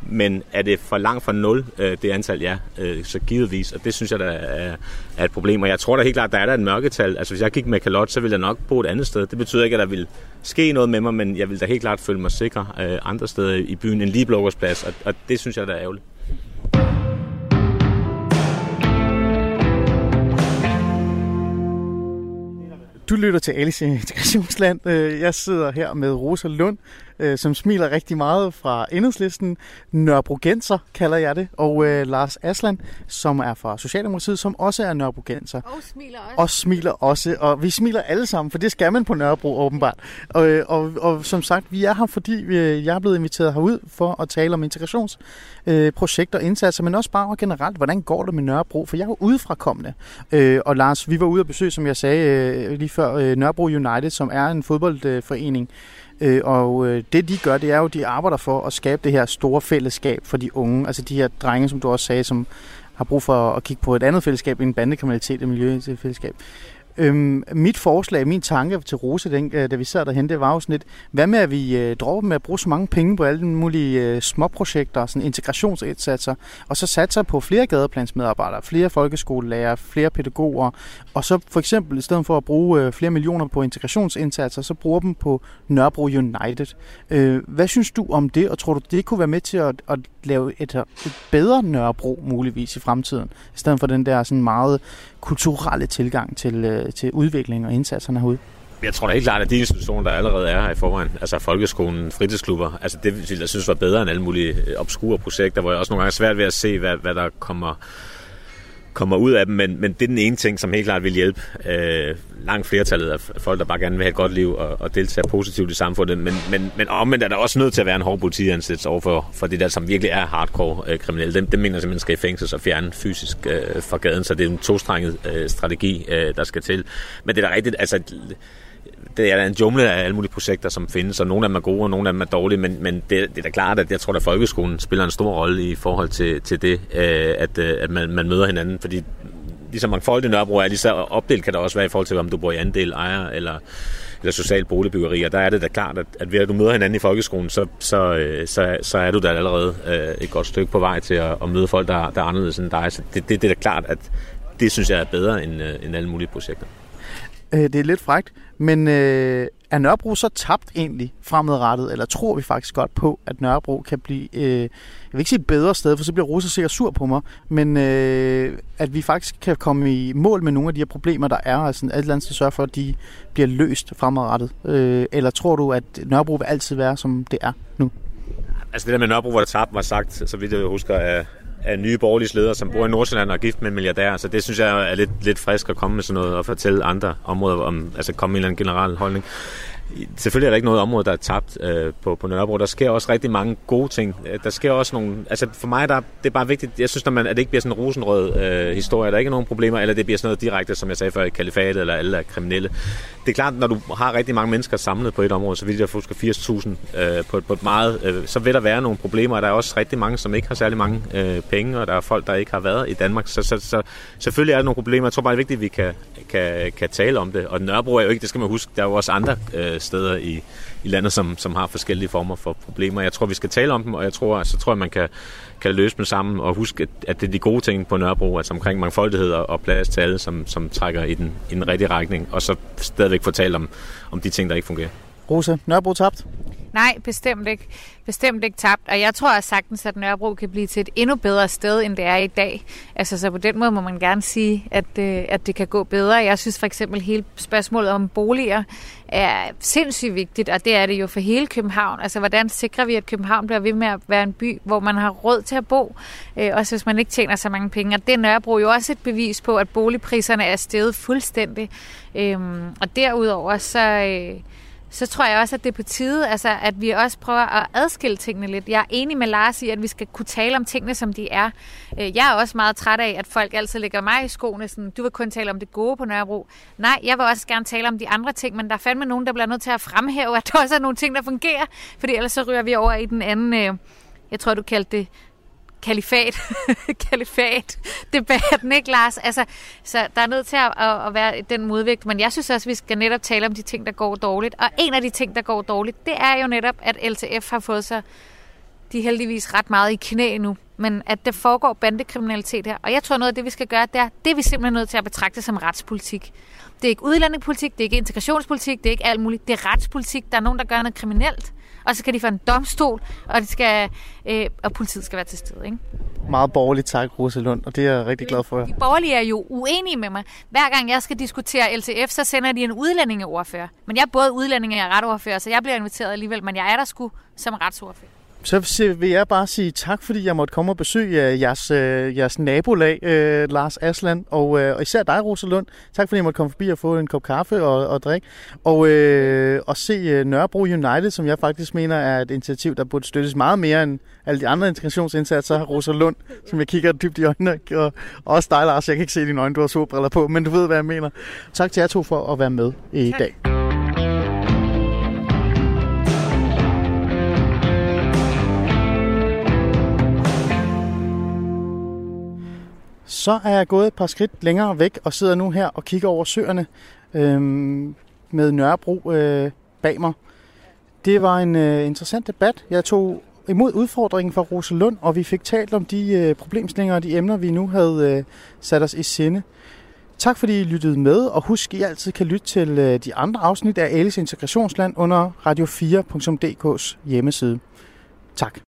Men er det for langt fra nul, øh, det antal, ja, øh, så givetvis. Og det synes jeg, der er, er et problem. Og jeg tror da helt klart, der er der et mørketal. Altså hvis jeg gik med kalot, så ville jeg nok bo et andet sted. Det betyder ikke, at der vil ske noget med mig, men jeg vil da helt klart føle mig sikker øh, andre steder i byen end lige Blågårdsplads. Og, og det synes jeg, der er ærgerligt. Du lytter til Alice Integrationsland. Øh, jeg sidder her med Rosa Lund, øh, som smiler rigtig meget fra enhedslisten. Nørrebrogenser kalder jeg det. Og øh, Lars Aslan, som er fra Socialdemokratiet, som også er Nørrebrogenser. Og smiler også. Og smiler også. Og vi smiler alle sammen, for det skal man på Nørrebro åbenbart. Og, øh, og, og som sagt, vi er her, fordi vi, jeg er blevet inviteret herud for at tale om integrationsprojekter og indsatser, men også bare generelt, hvordan går det med Nørrebro? For jeg er jo udefrakommende. Øh, og Lars, vi var ude at besøge, som jeg sagde øh, lige før, øh, Nørrebro United, som er en fodboldforening, Øh, Øh, og øh, det de gør, det er jo, de arbejder for at skabe det her store fællesskab for de unge. Altså de her drenge, som du også sagde, som har brug for at kigge på et andet fællesskab end bandekriminalitet og miljøfællesskab. Øhm, mit forslag, min tanke til Rose, den, øh, da vi sad derhen, det var jo sådan lidt, hvad med at vi øh, dropper med at bruge så mange penge på alle mulige øh, småprojekter, sådan integrationsindsatser, og så satser på flere gadeplansmedarbejdere, flere folkeskolelærer, flere pædagoger, og så for eksempel i stedet for at bruge øh, flere millioner på integrationsindsatser, så bruger dem på Nørrebro United. Øh, hvad synes du om det, og tror du, det kunne være med til at, at lave et, et bedre Nørrebro muligvis i fremtiden, i stedet for den der sådan meget kulturelle tilgang til, øh, Øh, til udvikling og indsatserne herude? Jeg tror da helt klart, at de institutioner, der allerede er her i forvejen, altså folkeskolen, fritidsklubber, altså det jeg synes var bedre end alle mulige obskure projekter, hvor jeg også nogle gange er svært ved at se, hvad, hvad der kommer kommer ud af dem, men, men det er den ene ting, som helt klart vil hjælpe øh, langt flertallet af folk, der bare gerne vil have et godt liv og, og deltage positivt i samfundet. Men, men, men omvendt er der også nødt til at være en hård politiansættelse overfor for det der, som virkelig er hardcore øh, kriminelle. Dem, dem mener simpelthen skal i fængsel og fjerne fysisk øh, fra gaden, så det er en tostrenget øh, strategi, øh, der skal til. Men det er da rigtigt, altså det er en jumle af alle mulige projekter, som findes, og nogle af dem er gode, og nogle af dem er dårlige, men, men det, det er da klart, at jeg tror, at folkeskolen spiller en stor rolle i forhold til, til det, øh, at, øh, at man, man møder hinanden, fordi ligesom mangfoldig Nørrebro er, lige så opdelt kan der også være i forhold til, om du bor i andel, ejer eller, eller social boligbyggeri, og der er det da klart, at, at ved at du møder hinanden i folkeskolen, så, så, øh, så, så er du da allerede øh, et godt stykke på vej til at, at møde folk, der, der er anderledes end dig. Så det, det, det er da klart, at det synes jeg er bedre end, øh, end alle mulige projekter. Det er lidt frægt, men øh, er Nørrebro så tabt egentlig fremadrettet, eller tror vi faktisk godt på, at Nørrebro kan blive, øh, jeg vil ikke sige et bedre sted, for så bliver Rosa sikkert sur på mig, men øh, at vi faktisk kan komme i mål med nogle af de her problemer, der er, og sådan et eller andet sørge for, at de bliver løst fremadrettet? Øh, eller tror du, at Nørrebro vil altid være, som det er nu? Altså det der med Nørrebro, hvor der tabt, var sagt, så vidt jeg husker, af, af nye borgerlige ledere, som bor i Nordsjælland og er gift med en milliardær. Så det synes jeg er lidt, lidt frisk at komme med sådan noget og fortælle andre områder om, altså komme med en eller anden generel holdning selvfølgelig er der ikke noget område, der er tabt øh, på, på Nørrebro. Der sker også rigtig mange gode ting. Øh, der sker også nogle... Altså for mig, der, det er bare vigtigt, jeg synes, når man, at det ikke bliver sådan en rosenrød øh, historie, der ikke er nogen problemer, eller det bliver sådan noget direkte, som jeg sagde før, i kalifatet, eller alle er kriminelle. Det er klart, når du har rigtig mange mennesker samlet på et område, så vil jeg husker 80.000 øh, på, på et meget, øh, så vil der være nogle problemer, og der er også rigtig mange, som ikke har særlig mange øh, penge, og der er folk, der ikke har været i Danmark. Så, så, så selvfølgelig er der nogle problemer. Jeg tror bare, det er vigtigt, at vi kan, kan, kan tale om det. Og Nørrebro er jo ikke, det skal man huske, der er jo også andre øh, Øh, steder i, i landet, som, som har forskellige former for problemer. Jeg tror, vi skal tale om dem, og jeg tror, så tror jeg, man kan, kan løse dem sammen og huske, at det er de gode ting på Nørrebro, altså omkring mangfoldighed og plads til alle, som, som trækker i den, i den rigtige retning, og så stadigvæk fortælle om, om de ting, der ikke fungerer. Rose, Nørrebro tabt? Nej, bestemt ikke. Bestemt ikke tabt. Og jeg tror også sagtens, at Nørrebro kan blive til et endnu bedre sted, end det er i dag. Altså, så på den måde må man gerne sige, at, øh, at det kan gå bedre. Jeg synes for eksempel, hele spørgsmålet om boliger er sindssygt vigtigt, og det er det jo for hele København. Altså, hvordan sikrer vi, at København bliver ved med at være en by, hvor man har råd til at bo, øh, også hvis man ikke tjener så mange penge. Og det er Nørrebro jo også et bevis på, at boligpriserne er steget fuldstændig. Øh, og derudover så... Øh, så tror jeg også, at det er på tide, altså, at vi også prøver at adskille tingene lidt. Jeg er enig med Lars i, at vi skal kunne tale om tingene, som de er. Øh, jeg er også meget træt af, at folk altid lægger mig i skoene, sådan, du vil kun tale om det gode på Nørrebro. Nej, jeg vil også gerne tale om de andre ting, men der er fandme nogen, der bliver nødt til at fremhæve, at der også er nogle ting, der fungerer, fordi ellers så ryger vi over i den anden, øh, jeg tror, du kaldte det kalifat, kalifat debatten, ikke Lars? Altså, så der er nødt til at, at, at være den modvægt, men jeg synes også, at vi skal netop tale om de ting, der går dårligt. Og en af de ting, der går dårligt, det er jo netop, at LTF har fået så de er heldigvis ret meget i knæ nu, men at det foregår bandekriminalitet her. Og jeg tror noget af det, vi skal gøre, det er, det er vi simpelthen nødt til at betragte som retspolitik. Det er ikke udlændingepolitik, det er ikke integrationspolitik, det er ikke alt muligt. Det er retspolitik. Der er nogen, der gør noget kriminelt, og så skal de få en domstol, og, det skal, øh, og politiet skal være til stede. Ikke? Meget borgerligt tak, Rosalund, og det er jeg rigtig glad for. De borgerlige er jo uenige med mig. Hver gang jeg skal diskutere LTF, så sender de en udlændingeordfører. Men jeg er både udlændinge og retordfører, så jeg bliver inviteret alligevel, men jeg er der sgu som retsordfører. Så vil jeg bare sige tak, fordi jeg måtte komme og besøge jeres, øh, jeres nabolag, øh, Lars Asland, og, øh, og især dig, Rosalund. Tak, fordi jeg måtte komme forbi og få en kop kaffe og, og drikke. Og, øh, og se øh, Nørrebro United, som jeg faktisk mener er et initiativ, der burde støttes meget mere end alle de andre integrationsindsatser. Rosalund, som jeg kigger dybt i øjnene, og, og også dig, Lars. Jeg kan ikke se dine øjne, du har solbriller på, men du ved, hvad jeg mener. Tak til jer to for at være med i tak. dag. Så er jeg gået et par skridt længere væk og sidder nu her og kigger over søerne øh, med Nørrebro øh, bag mig. Det var en øh, interessant debat. Jeg tog imod udfordringen fra Rosalund, og vi fik talt om de øh, problemstillinger og de emner, vi nu havde øh, sat os i sinde. Tak fordi I lyttede med, og husk, at I altid kan lytte til øh, de andre afsnit af Alice Integrationsland under radio4.dk's hjemmeside. Tak.